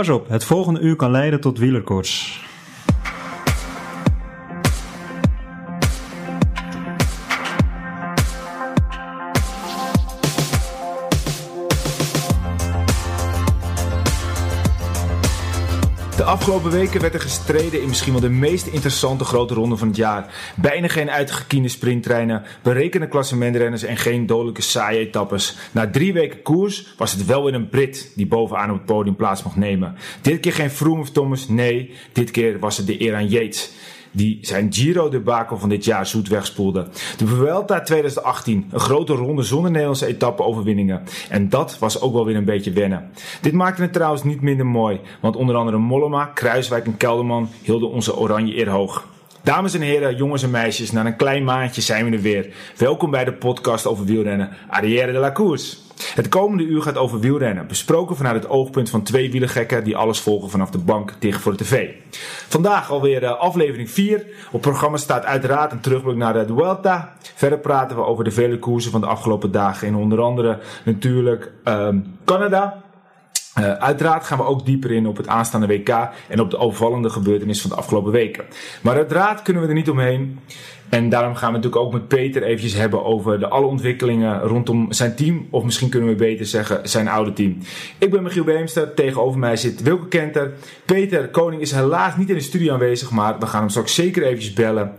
Pas op, het volgende uur kan leiden tot wielerkoorts. Afgelopen weken werd er gestreden in misschien wel de meest interessante grote ronde van het jaar. Bijna geen uitgekiende sprinttreinen, berekende klassementrenners en geen dodelijke saaie etappes. Na drie weken koers was het wel weer een Brit die bovenaan op het podium plaats mocht nemen. Dit keer geen Froome of Thomas, nee, dit keer was het de eer Yates die zijn Giro-debakel van dit jaar zoet wegspoelde. De Vuelta 2018, een grote ronde zonder Nederlandse etappe-overwinningen. En dat was ook wel weer een beetje wennen. Dit maakte het trouwens niet minder mooi, want onder andere Mollema, Kruiswijk en Kelderman hielden onze oranje eer hoog. Dames en heren, jongens en meisjes, na een klein maandje zijn we er weer. Welkom bij de podcast over wielrennen, Arrière de la Course. Het komende uur gaat over wielrennen, besproken vanuit het oogpunt van twee wielergekken die alles volgen vanaf de bank dicht voor de tv. Vandaag alweer uh, aflevering 4. Op programma staat uiteraard een terugblik naar de Vuelta. Verder praten we over de vele koersen van de afgelopen dagen in onder andere natuurlijk um, Canada. Uh, uiteraard gaan we ook dieper in op het aanstaande WK en op de opvallende gebeurtenissen van de afgelopen weken. Maar uiteraard kunnen we er niet omheen. En daarom gaan we natuurlijk ook met Peter eventjes hebben over de alle ontwikkelingen rondom zijn team. Of misschien kunnen we beter zeggen zijn oude team. Ik ben Michiel Beemster, tegenover mij zit Wilke Kenter. Peter Koning is helaas niet in de studio aanwezig, maar we gaan hem straks zeker eventjes bellen.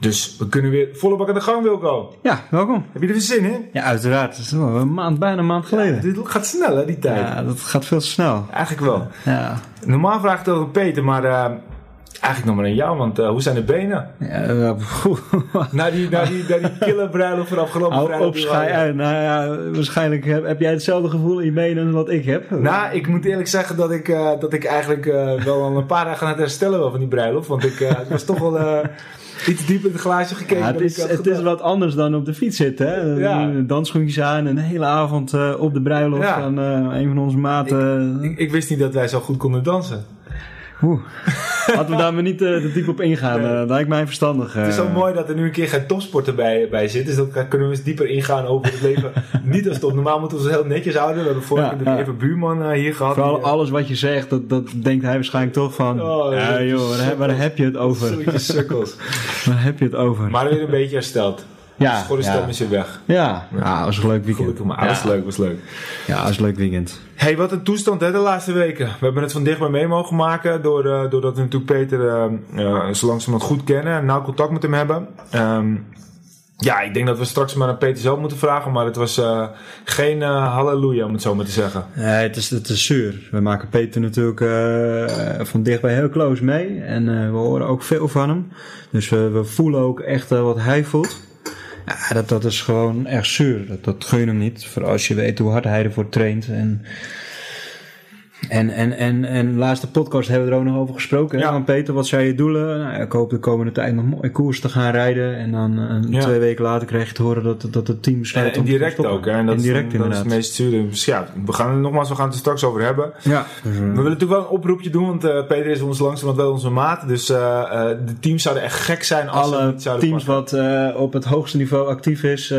Dus we kunnen weer volle bak aan de gang, Wilco. Ja, welkom. Heb je er weer zin in? Ja, uiteraard. Het is een maand, bijna een maand geleden. Ja, dit gaat snel, hè, die tijd. Ja, dat gaat veel te snel. Eigenlijk wel. Ja. Normaal vraag ik het over Peter, maar uh, eigenlijk nog maar aan jou, want uh, hoe zijn de benen? Ja, uh, na die, na die, na die killer bruiloft van afgelopen vrijdag. op, schij. Nou ja, waarschijnlijk heb, heb, jij hetzelfde gevoel in je benen als wat ik heb. Nou, ik moet eerlijk zeggen dat ik, uh, dat ik eigenlijk wel al een paar dagen aan het herstellen was van die bruiloft. Want ik het was toch wel iets diep in het glaasje gekeken. Ja, het is, het is wat anders dan op de fiets zitten. Hè? Ja. Dansschoentjes aan en een hele avond uh, op de bruiloft Ja. van uh, een van onze maten. Ik, ik, ik, wist niet dat wij zo goed konden dansen. Oeh. Laten we daar maar niet te diep op ingaan. Nee. dat lijkt mij verstandig. Het is zo mooi dat er nu een keer geen topsporter bij, bij zit. Dus dan kunnen we eens dieper ingaan over het leven. niet als top. Normaal moeten we ons heel netjes houden. We hebben vorige keer even buurman hier gehad. Vooral die, alles wat je zegt, dat, dat denkt hij waarschijnlijk toch van. Oh, ja, joh, waar, waar, heb je het over? sukkels. waar heb je het over? Maar weer een beetje hersteld. Ja, dus gewoon de stem ja. is weer weg. Ja, ja, was een leuk weekend. Gelukkig maar. Ja. was leuk, was leuk. Ja, was een leuk weekend. Hey, wat een toestand hè, de laatste weken. We hebben het van dichtbij mee mogen maken. Door, uh, doordat we natuurlijk Peter uh, uh, zo langzamerhand goed kennen. En nauw contact met hem hebben. Um, ja, ik denk dat we straks maar aan Peter zelf moeten vragen. Maar het was uh, geen uh, halleluja, om het zo maar te zeggen. Nee, het is, het is zuur. We maken Peter natuurlijk uh, van dichtbij heel close mee. En we horen ook veel van hem. Dus we, we voelen ook echt wat hij voelt. Ja, dat, dat is gewoon echt zuur. Dat, dat gun je hem niet. Vooral als je weet hoe hard hij ervoor traint. En, en, en, en, en laatste podcast hebben we er ook nog over gesproken. Ja. Van Peter, wat zijn je doelen? Nou, ik hoop de komende tijd nog mooi koers te gaan rijden. En dan uh, ja. twee weken later krijg je te horen dat, dat het team besluit en, en direct ook. Hè? En dat, direct is, dat is het meest zure. Dus ja, we gaan er nogmaals, we gaan het er straks over hebben. Ja. Dus, uh, we willen natuurlijk wel een oproepje doen. Want uh, Peter is ons langzamerhand wel onze maat. Dus de teams zouden echt gek zijn als Alle ze niet zouden teams pakken. wat op het hoogste niveau actief is.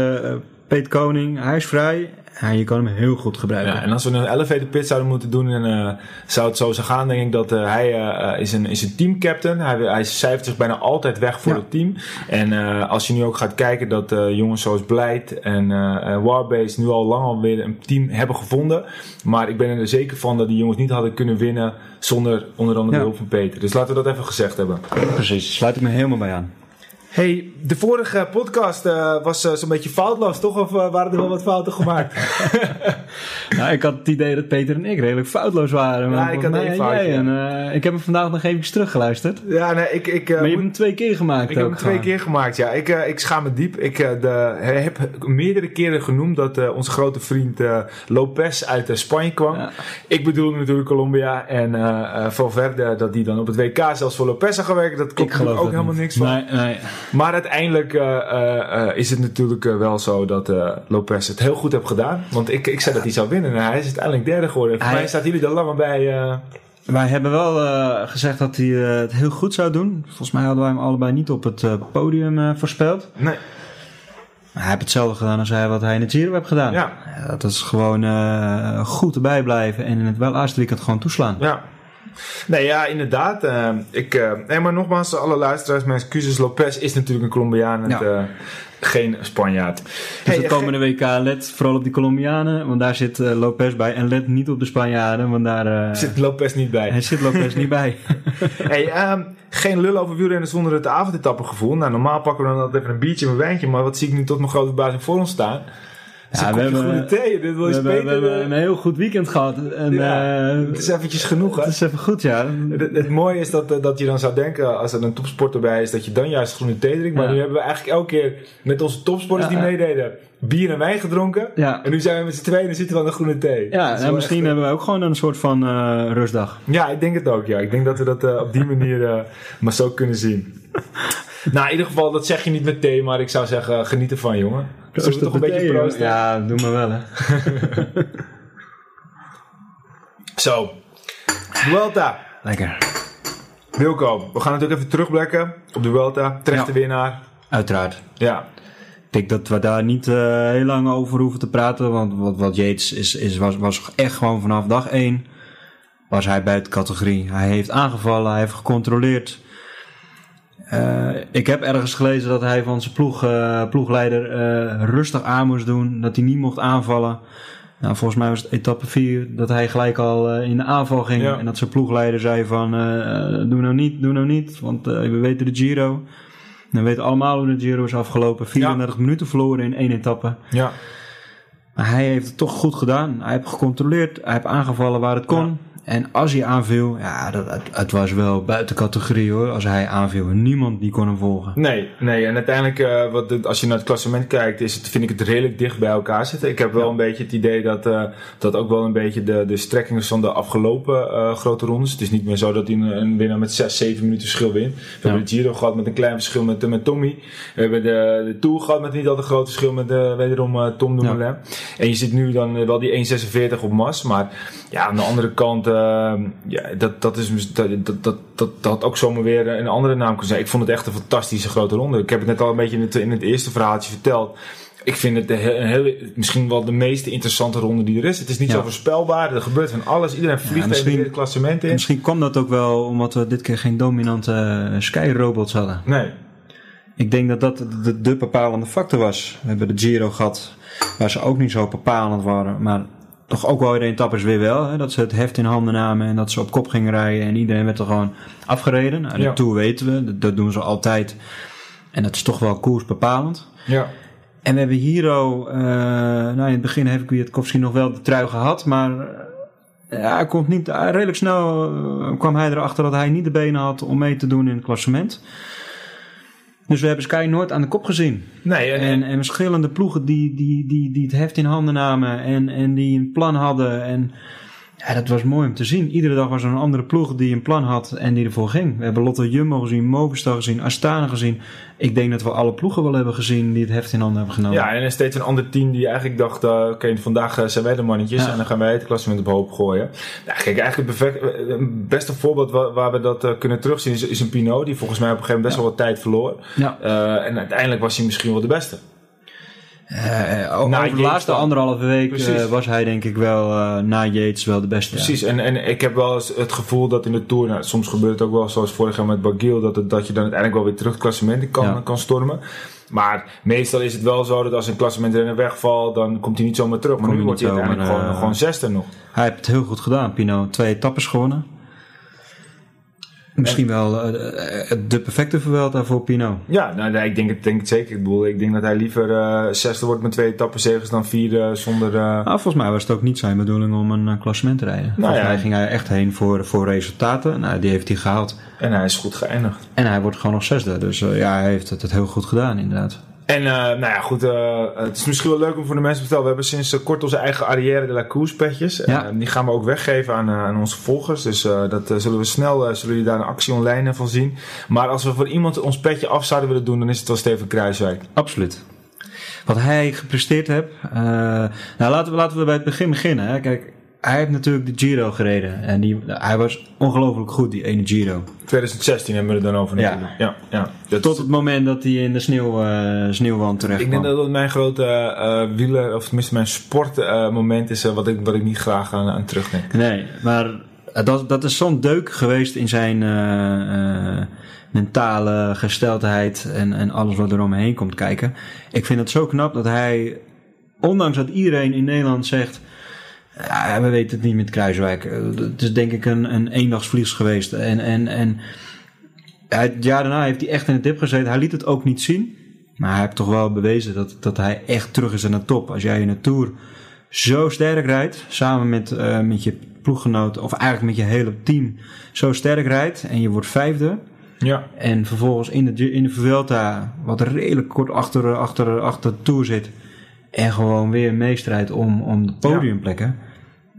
Peter Koning, hij is vrij. Ja, je kan hem heel goed gebruiken. Ja, en als we een elevator pit zouden moeten doen, en, uh, zou het zo gaan, denk ik dat uh, hij uh, is, een, is een teamcaptain. Hij, hij cijfert zich bijna altijd weg voor ja. het team. En als je nu ook gaat kijken dat jongens zoals Blijd en Warbase nu al lang alweer een team hebben gevonden. Maar ik ben er zeker van dat die jongens niet hadden kunnen winnen zonder onder andere de hulp van Peter. Dus laten we dat even gezegd hebben. Precies, sluit ik me helemaal bij aan. Hey, de vorige podcast uh, was uh, zo'n beetje foutloos, toch? Of uh, waren er wel wat fouten gemaakt? nou, ik had het idee dat Peter en ik redelijk foutloos waren. Ja, ik had één foutje. En, ik heb hem vandaag nog even teruggeluisterd. Ja, nee, ik... ik maar je hebt hem twee keer gemaakt Ik heb hem twee keer gemaakt, ja. Ik, ik schaam me diep. Ik de, heb meerdere keren genoemd dat onze grote vriend Lopez uit Spanje kwam. Ja. Ik bedoel natuurlijk Colombia en Valverde, dat die dan op het WK zelfs voor Lopez zou gaan werken. Dat klopt ook helemaal niet. niks van. Nee, nee. Maar uiteindelijk uh, uh, is het natuurlijk uh, wel zo dat Lopez het heel goed heeft gedaan. Want ik, ik zei dat hij zou winnen en hij is uiteindelijk derde geworden. Voor hij... mij staat jullie er langer bij. Wij hebben wel gezegd dat hij het heel goed zou doen. Volgens mij hadden wij hem allebei niet op het podium voorspeld. Nee. Hij heeft hetzelfde gedaan als hij wat hij in het Giro heeft gedaan. Ja. dat is gewoon goed erbij blijven en in het wel weekend gewoon toeslaan. Ja. Nee, ja, inderdaad. Uh, ik, uh, nee, maar nogmaals, alle luisteraars, mijn excuses. Lopez is natuurlijk een Colombiaan. Ja. Geen Spanjaard. Dus hey, de komende WK let vooral op die Colombianen, want daar zit uh, Lopez bij. En let niet op de Spanjaarden, want daar... Uh, zit Lopez niet bij. Hij zit Lopez niet bij. hey, um, geen lul over wielrennen zonder het avondetappengevoel. Nou, normaal pakken we dan altijd even een biertje en een wijntje, maar wat zie ik nu tot mijn grote verbazing voor ons staan? Ja, we hebben, thee. Dit we, hebben, we hebben een heel goed weekend gehad. En, ja, uh, het is eventjes genoeg, hè? Het is even goed, ja. Het, het mooie is dat, dat je dan zou denken, als er een topsporter bij is, dat je dan juist groene thee drinkt. Maar ja. nu hebben we eigenlijk elke keer met onze topsporters die meededen, bier en wijn gedronken. Ja. En nu zijn we met z'n tweeën en zitten we aan de groene thee. Ja, en misschien echt, hebben we ook gewoon een soort van uh, rustdag. Ja, ik denk het ook, ja. Ik denk dat we dat uh, op die manier uh, maar zo kunnen zien. nou, in ieder geval, dat zeg je niet met thee, maar ik zou zeggen, geniet ervan, jongen. Zullen we toch een beetje proosten? Ja, doe maar wel, hè. Zo. Vuelta. Lekker. Wilco, we gaan natuurlijk even terugblikken op de Vuelta. Terechte ja. winnaar. Uiteraard. Ja. Ik denk dat we daar niet uh, heel lang over hoeven te praten. Want wat, wat Yates is, is, was, was echt gewoon vanaf dag 1 was hij buiten categorie. Hij heeft aangevallen, hij heeft gecontroleerd. Uh, ik heb ergens gelezen dat hij van zijn ploeg, uh, ploegleider uh, rustig aan moest doen. Dat hij niet mocht aanvallen. Nou, volgens mij was het etappe 4 dat hij gelijk al in de aanval ging. Ja. En dat zijn ploegleider zei van doe nou niet, doe nou niet. Want we weten de Giro. We weten allemaal hoe de Giro is afgelopen. 34 ja. minuten verloren in één etappe. Ja. Maar hij heeft het toch goed gedaan. Hij heeft gecontroleerd. Hij heeft aangevallen waar het kon. Ja. En als hij aanviel, ja, dat, het, het, was wel buiten categorie hoor. Als hij aanviel, niemand die kon hem volgen. Nee, nee. En uiteindelijk, uh, wat als je naar het klassement kijkt, is het, vind ik het redelijk dicht bij elkaar zitten. Ik heb wel ja. een beetje het idee dat uh, dat ook wel een beetje de, de strekking is van de afgelopen uh, grote rondes. Het is niet meer zo dat hij een, een winnaar met 6, 7 minuten verschil wint. We ja. hebben de Giro gehad met een klein verschil met, met Tommy. We hebben de, de Tour gehad met niet al een groot verschil met wederom Tom Dumoulin. Ja. En je zit nu dan wel die 1,46 op Mas. Maar ja, aan de andere kant ja, dat, dat, is, dat, dat, dat, dat had ook zomaar weer een andere naam kunnen zijn. Ik vond het echt een fantastische grote ronde. Ik heb het net al een beetje in het, in het eerste verhaaltje verteld. Ik vind het een heel, misschien wel de meest interessante ronde die er is. Het is niet ja. zo voorspelbaar. Er gebeurt van alles. Iedereen vliegt ja, even het klassement in. Misschien kwam dat ook wel omdat we dit keer geen dominante uh, Sky-robots hadden. Nee. Ik denk dat dat de, de bepalende factor was. We hebben de Giro gehad, waar ze ook niet zo bepalend waren. Maar toch ook wel in de etappes weer wel. Hè, dat ze het heft in handen namen en dat ze op kop gingen rijden. En iedereen werd er gewoon afgereden. Nou, de ja. Tour weten we, dat, dat, doen ze altijd. En dat is toch wel koersbepalend. Ja. En we hebben Hiro, uh, nou in het begin heeft Kwiatkowski nog wel de trui gehad. Maar uh, ja, hij komt niet, uh, redelijk snel kwam hij erachter dat hij niet de benen had om mee te doen in het klassement. Dus we hebben Sky nooit aan de kop gezien. Nee, en, en, en verschillende ploegen die, die, die, die het heft in handen namen en, en die een plan hadden. En ja, dat was mooi om te zien. Iedere dag was er een andere ploeg die een plan had en die ervoor ging. We hebben Lotte Jumbo gezien, Movistar gezien, Astana gezien. Ik denk dat we alle ploegen wel hebben gezien die het heft in handen hebben genomen. Ja, en er steeds een ander team die eigenlijk dacht, uh, oké, okay, vandaag zijn wij de mannetjes ja. en dan gaan wij het klassement op hoop gooien. Ja, kijk, eigenlijk het perfect, het beste voorbeeld waar, waar we dat uh, kunnen terugzien is, is, een Pinot, die volgens mij op een gegeven moment best ja. wel wat tijd verloor. Ja. Uh, en uiteindelijk was hij misschien wel de beste. Uh, over na de laatste dan. anderhalve week uh, was hij denk ik wel uh, na Yates wel de beste. Precies, ja. en, en ik heb wel eens het gevoel dat in de Tour, nou, soms gebeurt het ook wel zoals vorig jaar met Bagil, dat, het, dat je dan uiteindelijk wel weer terug het klassement kan, ja. kan stormen. Maar meestal is het wel zo dat als een klassementrenner wegvalt, dan komt hij niet zomaar terug. Maar Kom nu wordt hij uiteindelijk gewoon, gewoon zesde nog. Hij heeft het heel goed gedaan, Pino. Twee etappes gewonnen. Misschien wel uh, de perfecte Vuelta voor Pino. Ja, nou, nee, ik denk het, denk het zeker. Ik bedoel, ik denk dat hij liever uh, zesde wordt met twee etappenzegers dan vierde zonder... Nou, volgens mij was het ook niet zijn bedoeling om een klassement te rijden. Nou, volgens ja. mij ging hij echt heen voor, voor resultaten. Nou, die heeft hij gehaald. En hij is goed geëindigd. En hij wordt gewoon nog zesde. Dus ja, hij heeft het, het heel goed gedaan inderdaad. En uh, nou ja, goed, uh, het is misschien wel leuk om voor de mensen te vertellen. We hebben sinds uh, kort onze eigen Arrière de la Course petjes. Ja. die gaan we ook weggeven aan, aan onze volgers. Dus dat zullen we snel, zullen jullie daar een actie online van zien. Maar als we voor iemand ons petje af zouden willen doen, dan is het wel Steven Kruiswijk. Absoluut. Wat hij gepresteerd heeft. nou, laten we, laten we bij het begin beginnen. Hè. Kijk, hij heeft natuurlijk de Giro gereden. En die, hij was ongelooflijk goed, die ene Giro. 2016 hebben we het dan over Ja. natuurlijk. Ja, ja. Tot het moment dat hij in de sneeuw, eh, sneeuwwand terecht Ik denk dat dat mijn grote eh wieler, of tenminste mijn sportmoment is, eh, wat, ik, wat ik niet graag aan, aan terugdenk. Nee, maar dat, dat is zo'n deuk geweest in zijn mentale gesteldheid en, en alles wat er omheen komt kijken. Ik vind het zo knap dat hij, ondanks dat iedereen in Nederland zegt... Ja, we weten het niet met Kruiswijk. Eh, Het is denk ik een, een eendagsvlies geweest. En, en, en het jaar daarna heeft hij echt in de dip gezeten. Hij liet het ook niet zien. Maar hij heeft toch wel bewezen dat, dat hij echt terug is aan de top. Als jij in de Tour zo sterk rijdt, samen met, eh, met je ploeggenoot, of eigenlijk met je hele team, zo sterk rijdt en je wordt vijfde. Ja, En vervolgens in de, in de Vuelta, wat redelijk kort achter, achter, achter de Tour zit. En gewoon weer meestrijdt om, om de podiumplekken.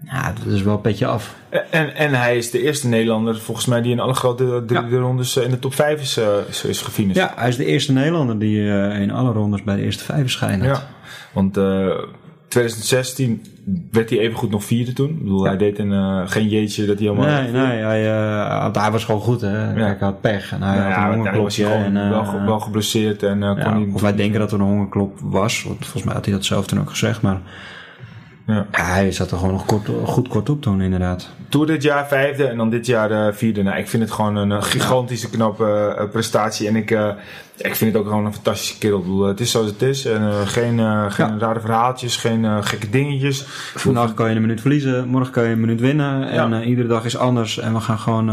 Ja, dat is wel een petje af. en, en hij is de eerste Nederlander volgens mij die in alle grote drie Ja. rondes eh, in de top 5 is, eh, is, is gefinished. Ja, hij is de eerste Nederlander die eh, in alle rondes bij de eerste vijf verschijnt. Ja, want 2016 werd hij even goed nog vierde toen. Ik bedoel, Ja. hij deed een, eh, geen jeetje dat hij helemaal... Nee, nee, hij, eh, want hij was gewoon goed, hè. Kijk, hij had pech en hij had ja, een hongerklopje. En, eh, wel, ge- wel geblesseerd en eh, kon ja, hij... of wij denken dat er een hongerklop was, want volgens mij had hij dat zelf toen ook gezegd, maar Ja. ja, hij zat er gewoon nog kort, goed kort op toen, inderdaad. Tour dit jaar vijfde en dan dit jaar eh, vierde. Nou, ik vind het gewoon een eh, gigantische knappe eh, prestatie. En ik, ik vind het ook gewoon een fantastische kerel. Het is zoals het is. En, geen geen Ja. rare verhaaltjes, geen gekke dingetjes. Vandaag kan je een minuut verliezen, morgen kan je een minuut winnen en Ja. iedere dag is anders en we gaan gewoon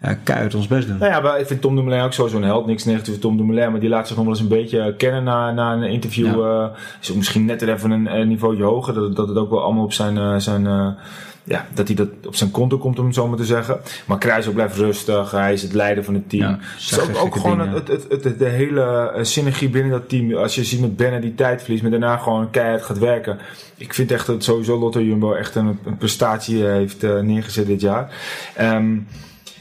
ja, keihard ons best doen. Nou ja, maar ik vind Tom Dumoulin ook sowieso een held. Niks negatief voor Tom Dumoulin, maar die laat zich nog wel eens een beetje kennen na, na een interview. Ja. eh, is misschien net even een, een niveautje hoger. Dat, dat het ook wel allemaal op zijn... eh, zijn eh, ja, dat hij dat op zijn konto komt, om het zo maar te zeggen. Maar Kruis ook blijft rustig. Hij is het leider van het team. Ja, ook, ook gewoon dingen. het, het, het, de hele synergie binnen dat team. Als je ziet met Bennett die tijd verliest, maar daarna gewoon keihard gaat werken. Ik vind echt dat sowieso Lotto Jumbo echt een, een prestatie heeft neergezet dit jaar. Ehm,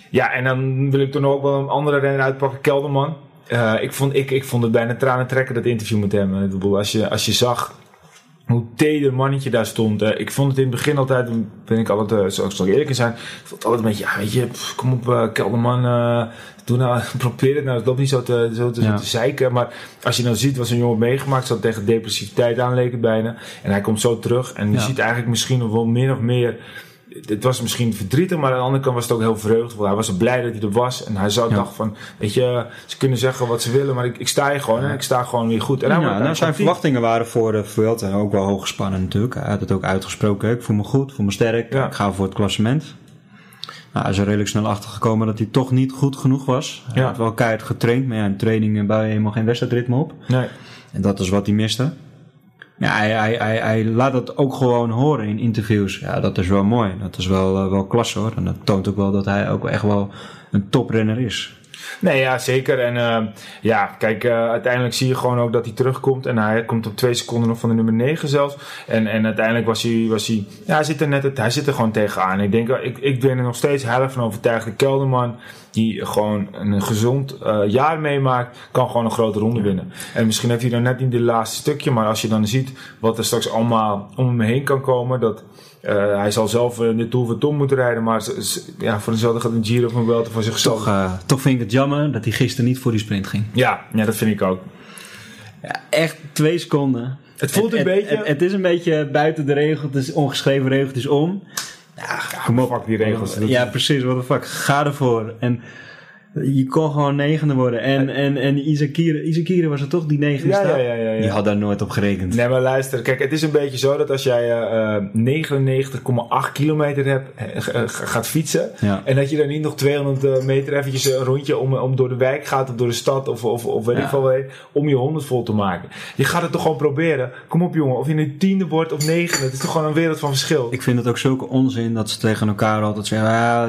ja, en dan wil ik toch nog ook wel een andere renner uitpakken, Kelderman. Eh, ik, vond, ik, ik vond het bijna tranen trekken, dat interview met hem. Ik bedoel, als je, als je zag hoe teder mannetje daar stond. eh, ik vond het in het begin altijd, ben ik altijd, uh, zal ik eerlijk zijn, ik vond het altijd een beetje, ja weet je, pff, kom op Kelderman, doe nou, probeer het nou. Het loopt niet zo te, zo te, zo Ja. te zeiken, maar als je dan ziet wat zo'n jongen meegemaakt, zat tegen depressiviteit aan leek het bijna. En hij komt zo terug en je Ja. ziet eigenlijk misschien nog wel meer of meer het was misschien verdrietig, maar aan de andere kant was het ook heel vreugdevol. Hij was blij dat hij er was. En hij zou Ja. dacht van, weet je, ze kunnen zeggen wat ze willen, maar ik, ik sta hier gewoon en ik sta gewoon weer goed. En Ja, nou, zijn verwachtingen waren voor de Vuelta ook wel hoog gespannen natuurlijk. Hij had het ook uitgesproken. Ik voel me goed, voel me sterk. Ja. Ik ga voor het klassement. Nou, hij is er redelijk snel achter gekomen dat hij toch niet goed genoeg was. Hij Ja. had wel keihard getraind, maar ja, in training bouw je helemaal geen wedstrijdritme op. Nee. En dat is wat hij miste. Ja, hij, hij, hij, hij laat dat ook gewoon horen in interviews. Ja, dat is wel mooi. Dat is wel, eh, wel klasse hoor. En dat toont ook wel dat hij ook echt wel een toprenner is. Nee, ja, zeker. En eh, ja, kijk, eh, uiteindelijk zie je gewoon ook dat hij terugkomt. En hij komt op twee seconden nog van de nummer 9 zelfs. En, en uiteindelijk was hij, was hij, ja, hij zit er net, hij zit er gewoon tegenaan. Ik denk, ik, ik ben er nog steeds heilig van overtuigd. De Kelderman, die gewoon een gezond eh, jaar meemaakt, kan gewoon een grote ronde winnen. En misschien heeft hij dan net niet dit laatste stukje. Maar als je dan ziet wat er straks allemaal om hem heen kan komen, dat... eh, hij zal zelf eh, de Tour van Tom moeten rijden, maar ja, voor dezelfde gaat een Giro van Welten voor zichzelf. Toch, toch vind ik het jammer dat hij gisteren niet voor die sprint ging. Ja, ja, dat vind ik ook. Ja, echt twee seconden. Het voelt een Het- beetje... Het, het is een beetje buiten de regel. Het is ongeschreven regel. Het is om. Ja, kom op. fuck die regels. Ja, precies. What the fuck. Ga ervoor. En je kon gewoon negende worden. En, en, en Isakire, Isakire was er toch die negende Ja, stap? ja, ja, ja, ja. Die had daar nooit op gerekend. Nee, maar luister. Kijk, het is een beetje zo dat als jij eh, eh, 99,8 kilometer hebt, eh, gaat fietsen. Ja. En dat je dan niet nog 200 eh, meter eventjes een rondje om, om door de wijk gaat of door de stad of, of, of weet Ja. ik veel wat, om je 100 vol te maken. Je gaat het toch gewoon proberen. Kom op jongen, of je nu tiende wordt of negende. Het is toch gewoon een wereld van verschil. Ik vind het ook zulke onzin dat ze tegen elkaar altijd zeggen... Ja,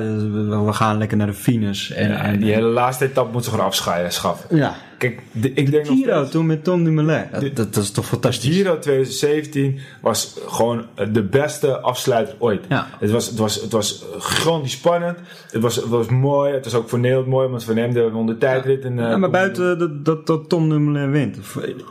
we gaan lekker naar de Venus. En, Ja, en, die hele laatste etappe moet ze gewoon afscheiden, schaffen. ja, kijk, de- ik denk nog Giro steeds- toen met Tom Dumoulin. Dat, dat, dat is toch fantastisch? Giro 2017 was gewoon de beste afsluiter ooit. Ja. Het, was, het, was, het was gigantisch spannend. Het was, het was mooi. Het was ook voor Nederland mooi, want Van hem de won de tijdrit. En, eh, Ja, maar buiten dat, dat, dat Tom Dumoulin wint.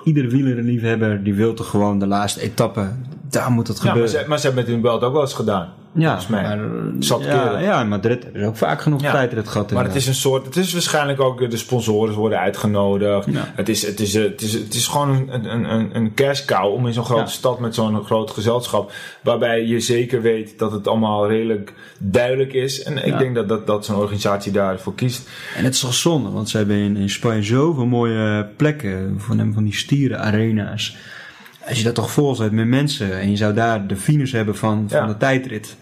Iedere wielerliefhebber die wil toch gewoon de laatste etappe. Daar moet het Ja, maar gebeuren. ze, maar ze hebben het in Belt ook wel eens gedaan. Ja, volgens mij. maar, eh, Zat ja, ja, in Madrid hebben ze ook vaak genoeg Ja. tijd in het gehad. Maar het is een soort, het is waarschijnlijk ook eh, de sponsoren worden uitgenodigd. Ja. Het, is, het, is, eh, het, is, het is gewoon een, een, een, cow om in zo'n grote Ja. stad met zo'n groot gezelschap. Waarbij je zeker weet dat het allemaal redelijk duidelijk is. En ik denk dat, dat, dat zo'n organisatie daarvoor kiest. En het is toch zonde, want ze hebben in, in Spanje zoveel mooie plekken. Van, van die stieren arena's. Als je dat toch vol zet met mensen en je zou daar de finish hebben van, van Ja. de tijdrit.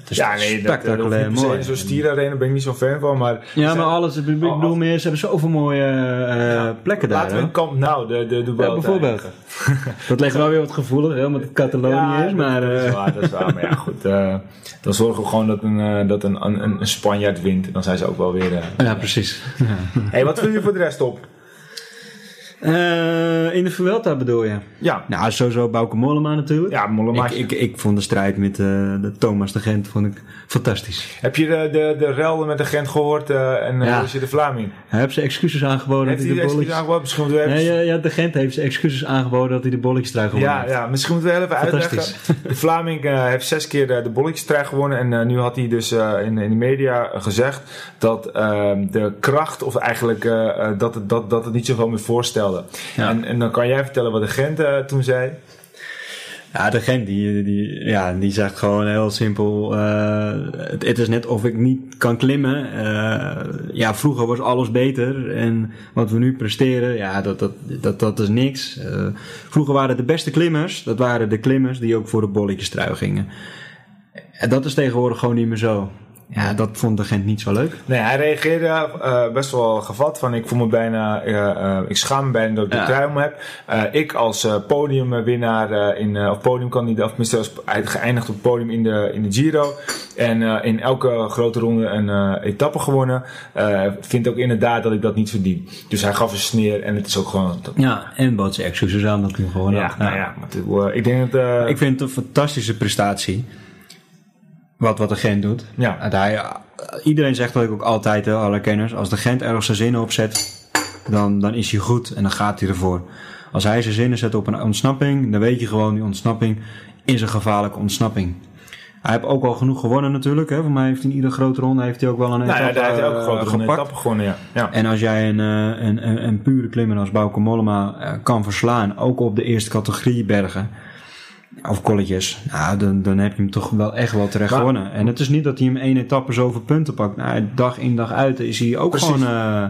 Het is Ja, nee, dat, dat spectaculair se mooi. Zo'n stierenarena ben ik niet zo fan van. Maar Ja, maar alles, ik bedoel Oh, meer, ze hebben zoveel mooie eh, plekken daar. laten we in Kamp Nou, de, de, de Ja, bijvoorbeeld. Dat ligt wel weer wat gevoelig, hè, omdat het Catalonië is, maar... dat, dat is eh, waar, dat is waar. Maar ja, goed. eh, dan zorgen we gewoon dat een, dat een, een, een Spanjaard wint. Dan zijn ze ook wel weer... ja, precies. hey, wat viel je voor de rest op? Eh, in de Vuelta bedoel je? Ja, Nou, sowieso Bauke Mollema natuurlijk. ja Mollema. ik, ik, ik vond de strijd met eh, de Thomas de Gent vond ik fantastisch. Heb je de, de, de rel met de Gent gehoord eh, en eh Ja. hoe is je de Vlaming? Hij heeft zijn excuses aangeboden Heeft dat hij de de bolletjes... aangeboden? Misschien moeten we even... Nee, ja, ja, de Gent heeft zijn excuses aangeboden dat hij de bolletjes trui gewonnen Ja, heeft. ja, misschien moeten we even uitleggen. De Vlaming eh, heeft zes keer de bolletjestrui gewonnen. En eh, nu had hij dus eh, in, in de media gezegd dat ehm, de kracht, of eigenlijk eh, eh, dat, het, dat, dat het niet zoveel meer Ja. En, en dan kan jij vertellen wat de Gent eh, toen zei. Ja, de Gent die, die, ja, die zegt gewoon heel simpel: eh, het, het is net of ik niet kan klimmen. Eh, ja, vroeger was alles beter en wat we nu presteren, ja, dat, dat, dat, dat is niks. Vroeger waren de beste klimmers, dat waren de klimmers die ook voor de bolletjestrui gingen. En dat is tegenwoordig gewoon niet meer zo. Ja, dat vond de Gent niet zo leuk. Nee, hij reageerde eh, best wel gevat van ik voel me bijna, eh, eh, ik schaam me bijna dat ik de trui om heb. Ik als podiumwinnaar in, of podiumkandidaat, of tenminste geëindigd op het podium in de, in de Giro. En in elke grote ronde een etappe gewonnen. vind ook inderdaad dat ik dat niet verdien. Dus hij gaf een sneer en het is ook gewoon... Dat, Ja, en bood zijn excuses aan dat hij gewoon ja, had. nou ja, maar het, ik denk dat... Ik vind het een fantastische prestatie. Wat, wat de Gent doet. Ja. Dat hij, iedereen zegt dat ik ook altijd, hè, alle kenners. Als de Gent ergens zijn zinnen opzet, dan, dan is hij goed en dan gaat hij ervoor. Als hij zijn zinnen zet op een ontsnapping, dan weet je gewoon, die ontsnapping is een gevaarlijke ontsnapping. Hij heeft ook al genoeg gewonnen natuurlijk. Hè. Voor mij heeft hij in iedere grote ronde heeft hij ook wel een nou ja, etappe, heeft hij ook een eh, grote gepakt. etappe gewonnen, ja. ja. En als jij een, eh, een, een, een pure klimmer als Bauke Mollema eh, kan verslaan, ook op de eerste categorie bergen, of kolletjes, nou, dan, dan heb je hem toch wel echt wel terecht Maar- gewonnen. En het is niet dat hij hem één etappe zoveel punten pakt. Nou, dag in dag uit is hij ook Precies. gewoon eh,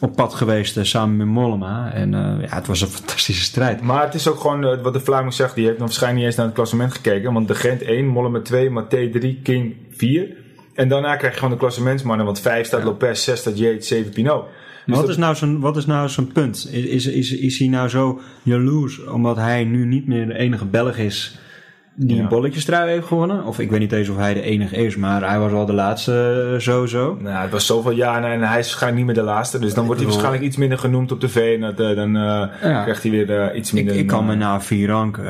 op pad geweest eh, samen met Mollema. En eh, ja, het was een fantastische strijd. Maar het is ook gewoon wat de Vlaming zegt. Die heeft nog waarschijnlijk niet eens naar het klassement gekeken. Want de Gent 1, Mollema 2, Mathé 3, King 4. En daarna krijg je gewoon de klassementsmannen. Want 5 staat Lopez, 6 staat Yates, 7 Pinot. Dus wat dat- is nou zijn, wat is nou zijn punt? Is, is, is, is hij nou zo jaloers omdat hij nu niet meer de enige Belg is die Ja. een bolletjestrui heeft gewonnen? Of ik weet niet eens of hij de enige is, maar hij was al de laatste eh, sowieso. Nou, het was zoveel jaren en hij is waarschijnlijk niet meer de laatste. Dus dan wordt hij waarschijnlijk iets minder genoemd op tv. En dat, eh, dan eh, krijgt hij weer iets minder ik kan me na Virank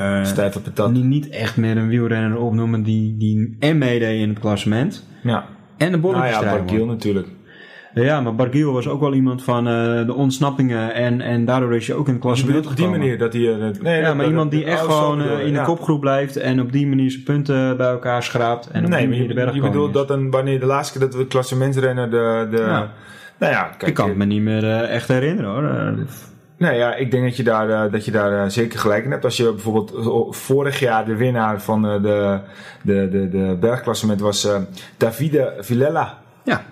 niet, niet echt meer een wielrenner opnoemen die, die en meedeed in het klassement Ja, en de nou ja, bolletjestrui won. natuurlijk. Ja, maar Barguil was ook wel iemand van eh, de ontsnappingen en, en daardoor is je ook in het Je klassement bedoelt op die manier dat hij... eh, nee, Ja, maar iemand die echt oh, gewoon bedoel eh, in de ja. kopgroep blijft en op die manier zijn punten bij elkaar schraapt. En op Nee, die manier je, de berg je bedoelt dat een, wanneer de laatste keer dat we klassementsrennen de... de. Nou ja, kijk, Ik kan het me niet meer echt herinneren hoor. Nou ja, ik denk dat je daar, dat je daar zeker gelijk in hebt. Als je bijvoorbeeld vorig jaar de winnaar van eh, de, de, de, de bergklassement was Davide Villela. ja,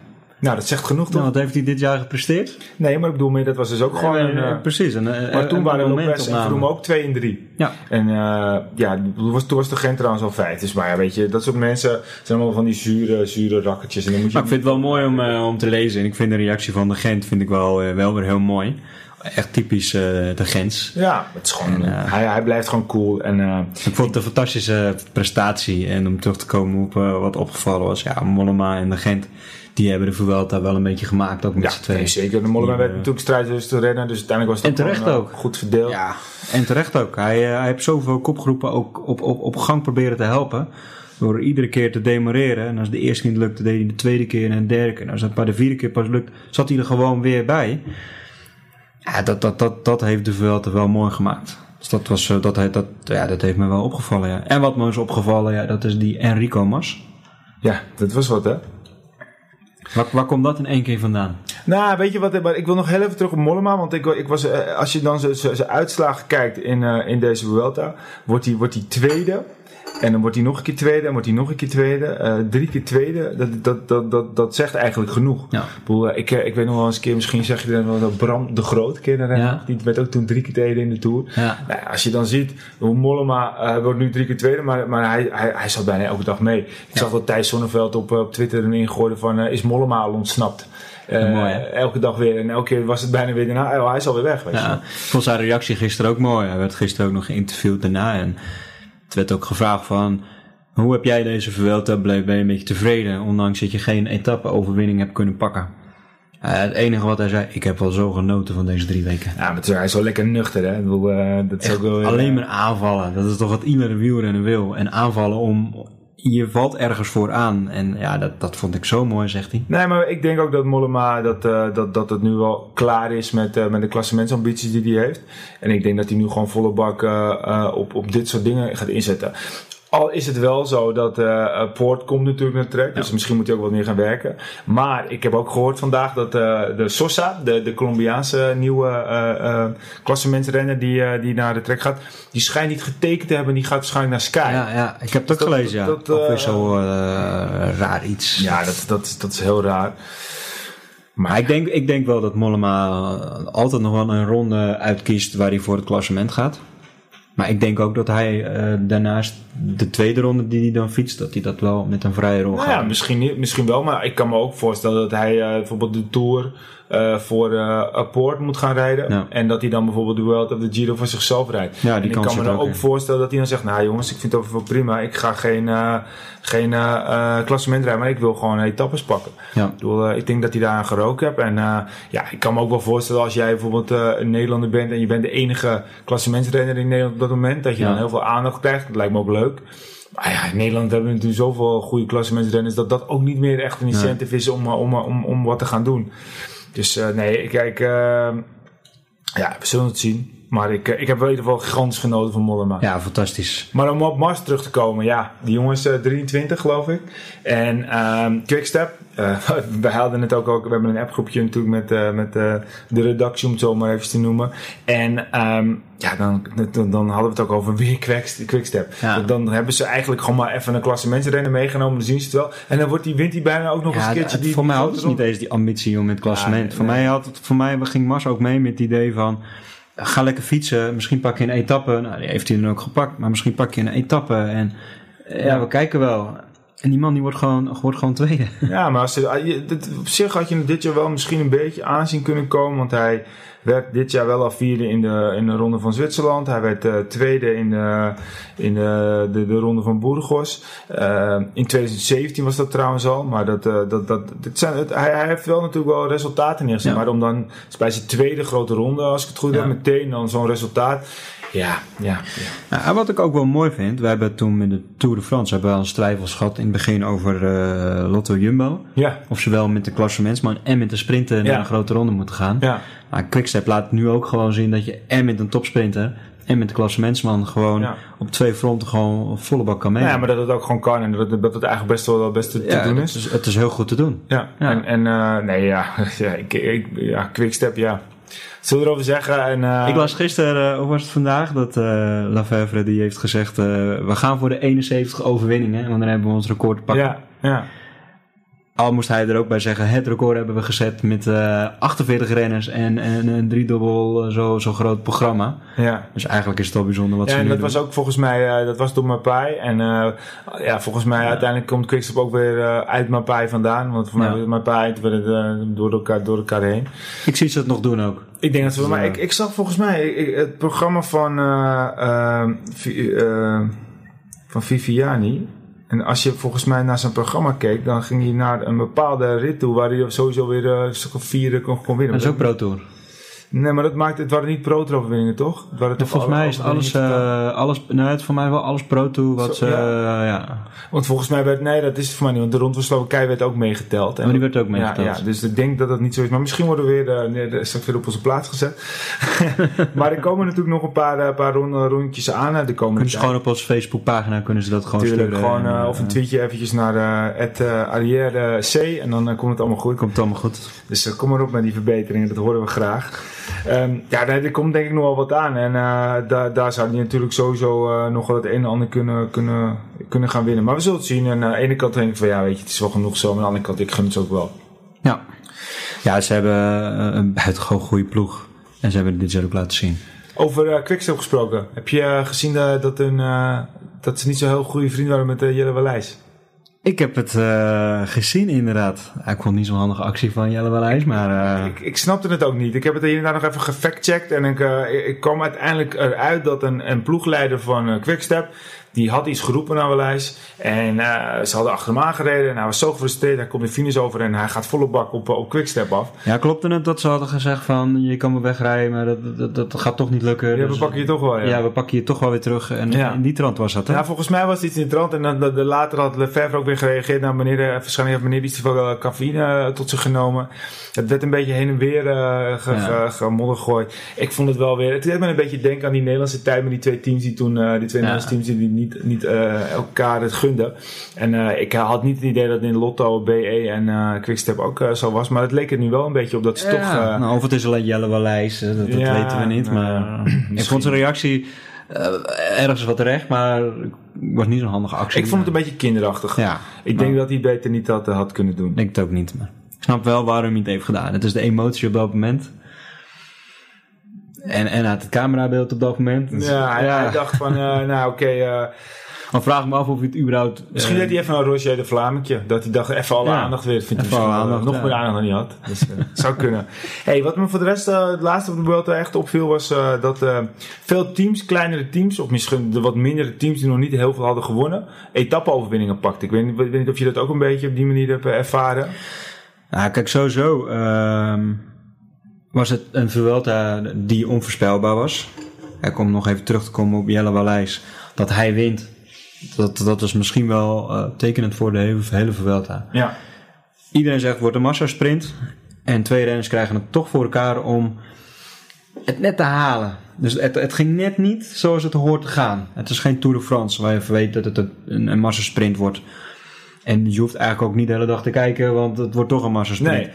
Nou, dat zegt genoeg toch? nou, wat heeft hij dit jaar gepresteerd? Nee, maar ik bedoel meer, dat was dus ook gewoon een... eh, precies. Een, eh, maar toen waren Lopez en momentopname. Vroom ook 2 en 3. Ja. En eh, ja, toen was, toen was de Gent trouwens al 5. Dus maar ja, weet je, dat soort mensen zijn allemaal van die zure, zure rakkertjes. En dan moet je... Maar ik vind het wel mooi om, om te lezen. En ik vind de reactie van de Gent vind ik wel, wel weer heel mooi. Echt typisch eh, de Gens. Ja, het is gewoon, En, eh, hij, hij blijft gewoon cool. En eh, Ik vond het een fantastische prestatie. En om terug te komen op wat opgevallen was. Ja, Mollema en de Gent, die hebben de Vuelta wel een beetje gemaakt. Ook met ja, z'n tweeën. nee, zeker. De Mollema Die, werd natuurlijk strijdlust te rennen. Dus uiteindelijk was het En terecht gewoon, ook. goed verdeeld. Ja, en terecht ook. Hij, eh, hij heeft zoveel kopgroepen ook op, op, op gang proberen te helpen. Door iedere keer te demareren. En als de eerste keer niet lukte, deed hij de tweede keer en de derde keer. En als het bij de vierde keer pas lukt, zat hij er gewoon weer bij. Ja, dat, dat, dat, dat heeft de Vuelta wel mooi gemaakt. Dus dat, was, eh, dat, dat, ja, dat heeft me wel opgevallen, ja. En wat me is opgevallen, ja, dat is die Enrico Mas. Ja, dat was wat, hè? Waar, waar komt dat in één keer vandaan? Nou, weet je wat, maar ik wil nog heel even terug op Mollema. Want ik, ik was, eh, als je dan zijn uitslagen kijkt in, eh, in deze Vuelta, wordt hij wordt hij tweede. En dan wordt hij nog een keer tweede, en wordt hij nog een keer tweede. eh, drie keer tweede, dat, dat, dat, dat, dat zegt eigenlijk genoeg. Ja. Ik, bedoel, eh, ik, eh, ik weet nog wel eens een keer, misschien zeg je dan wel dat Bram de Groot, dat Ja. Die werd ook toen drie keer tweede in de Tour. Ja. Nou, als je dan ziet hoe Mollema eh, wordt nu drie keer tweede, maar, maar hij, hij, hij zat bijna elke dag mee. Ik zag dat Thijs Zonneveld op, op Twitter erin gooide van is Mollema al ontsnapt? Mooi, elke dag weer. En elke keer was het bijna weer daarna. Oh, hij is alweer weg. Weet je. Ja, ik vond zijn reactie gisteren ook mooi. Hij werd gisteren ook nog geïnterviewd daarna. En het werd ook gevraagd van... Hoe heb jij deze Vuelta beleefd? Ben je een beetje tevreden? Ondanks dat je geen etappe-overwinning hebt kunnen pakken. Eh, het enige wat hij zei... Ik heb wel zo genoten van deze drie weken. Ja, maar hij is wel lekker nuchter. Hè? Bedoel, eh, dat is Echt ook wel, weer, alleen eh, maar aanvallen. Dat is toch wat iedere wielrenner wil. En aanvallen om... Je valt ergens voor aan. En ja, dat, dat vond ik zo mooi, zegt hij. Nee, maar ik denk ook dat Mollema dat, eh, dat, dat het nu wel klaar is met, eh, met de klassementsambities die hij heeft. En ik denk dat hij nu gewoon volle bak eh, op, op dit soort dingen gaat inzetten. Al is het wel zo dat eh, Poort komt natuurlijk naar trek. Dus misschien moet hij ook wat meer gaan werken. Maar ik heb ook gehoord vandaag dat eh, de Sosa, de, de Colombiaanse nieuwe klassementsrenner die, die naar de trek gaat, die schijnt niet getekend te hebben. Die gaat waarschijnlijk naar Sky. Ja, ja ik heb ook dat- gelezen, ja. dat, eh, is zo raar iets. Ja, dat, dat, dat is heel raar. Maar ik denk, ik denk wel dat Mollema altijd nog wel een ronde uitkiest waar hij voor het klassement gaat. Maar ik denk ook dat hij eh, daarnaast de tweede ronde die hij dan fietst, dat hij dat wel met een vrije rol Nou gaat. ja, misschien, misschien wel, maar ik kan me ook voorstellen dat hij eh, bijvoorbeeld de Tour eh, voor eh Apport moet gaan rijden. Ja. En dat hij dan bijvoorbeeld de World of the Giro voor zichzelf rijdt. Ja, die en ik kan me dan ook voorstellen dat hij dan zegt, nou jongens, ik vind het wel prima. Ik ga geen, eh geen klassement rijden, maar ik wil gewoon etappes pakken. Ja. Ik, bedoel, ik denk dat hij daar aan gerookt hebt. En ja, ik kan me ook wel voorstellen als jij bijvoorbeeld een Nederlander bent en je bent de enige klassementsrenner in Nederland op dat moment, dat je Ja. dan heel veel aandacht krijgt. Dat lijkt me ook leuk. Maar ja, in Nederland hebben we natuurlijk zoveel goede klassementsrenners dat dat ook niet meer echt een incentive is om, om, om, om wat te gaan doen. Dus eh, nee, kijk, eh, ja, we zullen het zien. Maar ik, eh, ik heb wel in ieder geval gigantisch genoten van Mollema. ja, fantastisch. Maar om op Mars terug te komen, ja, die jongen is eh, 23 geloof ik. En ehm Quickstep, eh, we hadden het ook, ook, we hebben een appgroepje natuurlijk met, eh, met eh, de redactie om het zo maar even te noemen. En ehm, ja, dan, dan, dan hadden we het ook over weer Quickstep. Ja. Dan, hebben ze eigenlijk gewoon maar even een klassementsrenner meegenomen, dan zien ze het wel. En dan wordt die, wint hij bijna ook nog Ja, een keertje. die, voor mij had het niet eens die ambitie om in het klassement. Ja, voor, nee. mij had het, voor mij ging Mars ook mee met het idee van... Ga lekker fietsen, misschien pak je een etappe. Nou, die heeft hij dan ook gepakt. Maar misschien pak je een etappe en... Ja, we kijken wel. En die man die wordt gewoon, wordt gewoon tweede. Ja, maar als ah, op zich had je dit jaar wel misschien een beetje aanzien kunnen komen. Want hij werd dit jaar wel al vierde in de, in de ronde van Zwitserland. Hij werd eh, tweede in, de, in de, de, de ronde van Burgos. Eh, in 2017 was dat trouwens al. Maar dat, eh, dat, dat, dit zijn, het, hij, hij heeft wel natuurlijk wel resultaten neergezet. Ja. Maar om dan bij zijn tweede grote ronde, als ik het goed Ja. heb, meteen dan zo'n resultaat. Ja, ja, ja. Nou, en wat ik ook wel mooi vind, we hebben toen met de Tour de France hebben we eens twijfels gehad in het begin over eh, Lotto Jumbo. Ja, Of ze wel met de klassementsman en met de sprinter naar een grote ronde moeten gaan. ja. Maar Quickstep laat nu ook gewoon zien dat je en met een topsprinter en met de klassementsman gewoon Ja. op twee fronten gewoon volle bak kan mee. ja, maar dat het ook gewoon kan en dat het, dat het eigenlijk best wel best te, Ja, doen het is. is. Het is heel goed te doen. Ja, Ja. en, en eh, nee, ja, ja, ik, ik, ja, quickstep, ja. Zullen we erover zeggen? En, eh, Ik las gisteren, uh, hoe was het vandaag, dat eh Lafevre die heeft gezegd, we gaan voor de 71 overwinningen, want dan hebben we ons record te pakken. Ja, ja. Al moest hij er ook bij zeggen, het record hebben we gezet met eh 48 renners en, en een driedubbel eh, zo, zo groot programma. Ja. Dus eigenlijk is het wel bijzonder wat Ja, ze en dat doen. was ook volgens mij, eh, dat was door Mapai. En eh, ja, volgens mij uiteindelijk komt Quickstep ook weer eh, uit Mapai vandaan. Want voor mij Ja. Mapai werd eh, door, elkaar, door elkaar heen. Ik zie ze het nog doen ook. Ik denk dat ze wel, Dus, maar eh, ik, ik zag volgens mij ik- het programma van, eh, eh, eh, van Viviani. En als je volgens mij naar zijn programma keek, dan ging hij naar een bepaalde rit toe waar hij sowieso weer eh, een stuk of vier eh, kon, kon winnen. Dat is ook Pro Tour. Nee, maar dat maakt, het waren niet toch? Het waren toch Volgens mij is het alles, overwinningen eh alles, nou, het voor mij wel alles Pro Tour wat Zo, ze, ja. eh, ja. Want volgens mij werd, nee, dat is het voor mij niet, want de rond van Slowakije werd ook meegeteld. En Maar die werd ook meegeteld. Ja, ja, dus ik denk dat dat niet zo is. Maar misschien worden we weer, eh, nee, straks weer op onze plaats gezet. maar er komen natuurlijk nog een paar, paar ronde, rondjes aan. De komende Kunnen ze tijd. gewoon op onze Facebookpagina kunnen ze dat gewoon Natuurlijk, sturen. gewoon, En, of een tweetje eventjes naar het Arrière C en dan komt het allemaal goed. Komt allemaal goed. Dus kom maar op met die verbeteringen, dat horen we graag. Ehm, ja, er komt denk ik nog wel wat aan. En eh, daar, daar zou hij natuurlijk sowieso eh, nog wel het een en ander kunnen, kunnen, kunnen gaan winnen. Maar we zullen het zien. En aan de ene kant denk ik van ja, weet je, het is wel genoeg zo. Maar aan de andere kant, ik gun het ook wel. Ja. Ja, ze hebben eh, een buitengewoon goede ploeg. En ze hebben dit jaar ook laten zien. Over eh Quickstep gesproken. Heb je eh, gezien dat, dat, een, eh, dat ze niet zo heel goede vriend waren met uh, Jelle Wallijs? Ik heb het eh, gezien inderdaad. Ik vond niet zo'n handige actie van Jelle Wallijs, maar... eh, Ik, ik snapte het ook niet. Ik heb het daar nog even gefactcheckt. En ik, eh, ik kwam uiteindelijk eruit dat een, een ploegleider van Quickstep... die had iets geroepen naar Wallijs. En eh, ze hadden achter hem aangereden. En hij was zo gefrustreerd. Hij komt de finish over en hij gaat volle bak op, op Quickstep af. Ja, klopte het dat ze hadden gezegd van... je kan me wegrijden, maar dat, dat, dat gaat toch niet lukken. Ja, we Dus- pakken je toch wel, ja. ja. we pakken je toch wel weer terug. En Ja. in die trant was dat, hè? Ja, volgens mij was het iets in de trant. En dan, de, de- later had Lefebvre ook weer gereageerd. Nou, meneer, eh, waarschijnlijk heeft meneer iets te veel eh, cafeïne eh, tot zich genomen. Het werd een beetje heen en weer eh ge, Ja. ge- gemodder gegooid. Ik vond het wel weer... Het deed me een beetje denken aan die Nederlandse tijd met die twee teams die toen... eh, die twee. Nederlandse teams die niet, niet eh, elkaar het gunden. En eh, ik had niet het idee dat in Lotto, BE en eh Quickstep ook eh, zo was. Maar het leek er nu wel een beetje op dat ze toch... Ja, eh, nou, of het is alleen Jelle Wallijs, eh, dat, dat Ja, weten we niet. nou, maar ik vond zijn reactie eh, ergens wat terecht, maar het was niet zo'n handige actie. ik vond het een beetje kinderachtig. Ja, Ik denk dat hij het beter niet had, had kunnen doen. Ik denk het ook niet. Maar ik snap wel waarom hij het heeft gedaan. Het is de emotie op dat moment. En, en uit het camerabeeld op dat moment. Dus, Ja, hij, hij dacht van, eh, nou oké, eh, Dan vraag ik me af of hij het überhaupt... misschien eh, deed hij even een Roger de Vlamingje. Dat hij dacht, even alle Ja, aandacht weer. Vindt even alle misschien wel, aandacht, nog ja. meer aandacht dan hij had. Dus, zou kunnen. Hey, wat me voor de rest, het laatste op de Vuelta echt opviel, was dat veel teams, kleinere teams, of misschien de wat mindere teams die nog niet heel veel hadden gewonnen, etappe-overwinningen pakten. Ik weet, niet- weet niet of je dat ook een beetje op die manier hebt ervaren. Nou, kijk, sowieso ehm, was het een Vuelta die onvoorspelbaar was. Ik om nog even terug te komen op Jelle Wallijs. Dat hij wint, dat, dat is misschien wel eh, tekenend voor de hele, hele Vuelta. Ja. Iedereen zegt het wordt een massasprint. En twee renners krijgen het toch voor elkaar om het net te halen. Dus het, het ging net niet zoals het hoort te gaan. Het is geen Tour de France waar je weet dat het een, een massasprint wordt. En je hoeft eigenlijk ook niet de hele dag te kijken, want het wordt toch een massasprint. Nee.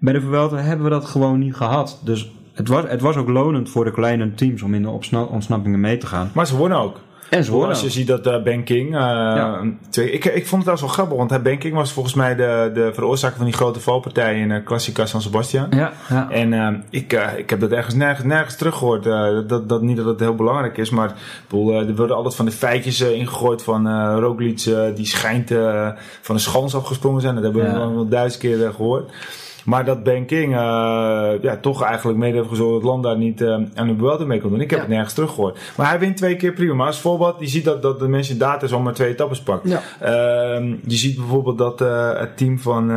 Bij de Vuelta hebben we dat gewoon niet gehad. Dus het was, het was ook lonend voor de kleine teams om in de opsna- ontsnappingen mee te gaan. Maar ze wonnen ook. En ze Als je ziet dat eh, Ben King. eh, Ja. twee, ik, ik vond het wel zo grappig, want hij- Ben King was volgens mij de, de veroorzaker van die grote valpartij in uh, Classica San Sebastian. Ja, ja. En ik, ik heb dat ergens nergens, nergens teruggehoord. eh, dat, dat, niet dat het heel belangrijk is, maar ik bedoel, eh, er worden altijd van de feitjes ingegooid van eh Roglic eh, die schijnt eh, van de schans afgesprongen zijn. Dat hebben we Ja. wel, wel duizend keer eh, gehoord. Maar dat Ben King eh, ja, toch eigenlijk mede heeft gezorgd dat het land daar niet eh, aan de Vuelta mee kon doen. Ik heb Ja. het nergens teruggehoord. Maar hij wint twee keer prima. Maar als voorbeeld, je ziet dat, dat de mensen in data zomaar twee etappes pakt. Ja. Ehm, je ziet bijvoorbeeld dat eh, het team van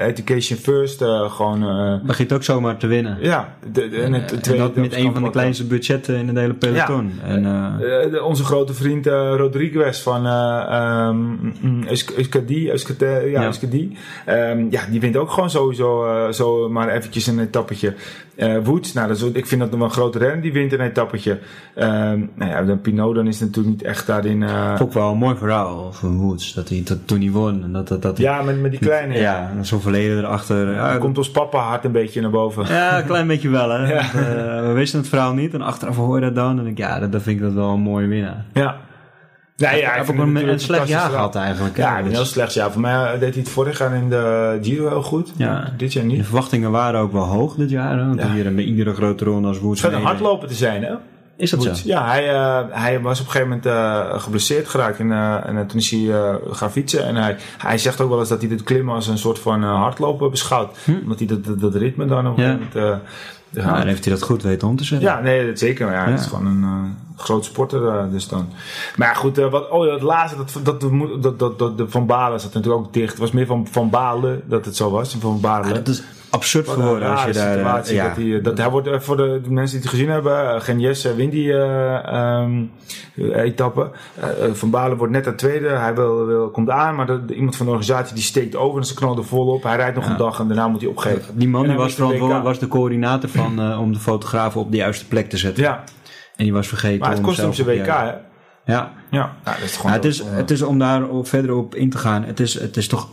Education First eh, gewoon... eh, Begint ook zomaar te winnen. ja, de, de, en het En tweede dat met een van de kleinste budgetten in het hele peloton. En, de- onze grote vriend eh, Rodriguez van uh, um, ja. Ehm, ja, die wint ook gewoon sowieso eh, zo maar eventjes een etappetje. Eh Woods, nou, dat is, ook- ik vind dat nog wel een grote renner, die wint een etappetje. Ehm nou ja, dan Pinot, dan is natuurlijk niet echt daarin... eh, ik wel een mooi verhaal van Woods. Dat hij dat toen hij won. En dat, dat, dat ja, met, met die kleine. Ja. ja, zo'n verleden erachter. Ja, Dan komt ons papa hart een beetje naar boven. ja, een klein beetje wel hè. Ja. Want, we wisten het verhaal niet. En achteraf hoor je dat dan. En ik, ja, dat, dat vind ik dat wel een mooie winnaar. Ja. Ja, ja, hij ik een, een slecht jaar gehad eigenlijk. Ja, een Dus- heel slecht jaar. Voor mij eh, deed hij het vorig jaar in de Giro heel goed. Ja. Dit jaar De niet. verwachtingen waren ook wel hoog dit jaar. hè, Want Ja. hier bij iedere grote ronde als Woods. Het schijnt een hardloper te zijn, hè? Is dat zo? Woods. Ja, hij, eh, hij was op een gegeven moment eh, geblesseerd geraakt en, eh, en toen is hij gaan fietsen. En hij, hij zegt ook wel eens dat hij dit klimmen als een soort van hardlopen beschouwt. Omdat hij dat, dat, dat ritme dan op een Ja. gegeven moment... eh, Nou, dan heeft hij dat goed weten om te zetten. ja, nee, dat zeker. Maar ja, Ja. het is gewoon een eh, groot sporter eh, dus dan. Maar ja, goed, eh, wat, oh ja, het laatste, dat, dat, dat, dat, dat, dat, de Van Balen zat natuurlijk ook dicht. Het was meer van Van Balen dat het zo was. Van Balen. Ja, dat is absurd geworden als je daar... situatie. ja. dat hij, dat hij wordt, voor de, de mensen die het gezien hebben, uh, Genjes uh, wint die ehm, etappe. Eh, eh, van Balen wordt net aan tweede. Hij wil, wil, komt aan, maar de, iemand van de organisatie die steekt over en ze knallen er vol op. Hij rijdt nog Ja. een dag en daarna moet hij opgeven. Die man die was verantwoordelijk, was de coördinator van eh, om de fotografen op de juiste plek te zetten. Ja, En die was vergeten maar het kost hem zijn WK, hè? Ja, Ja, dat is gewoon... Ja, het, is, eh, het is om daar verder op in te gaan. Het is, het is toch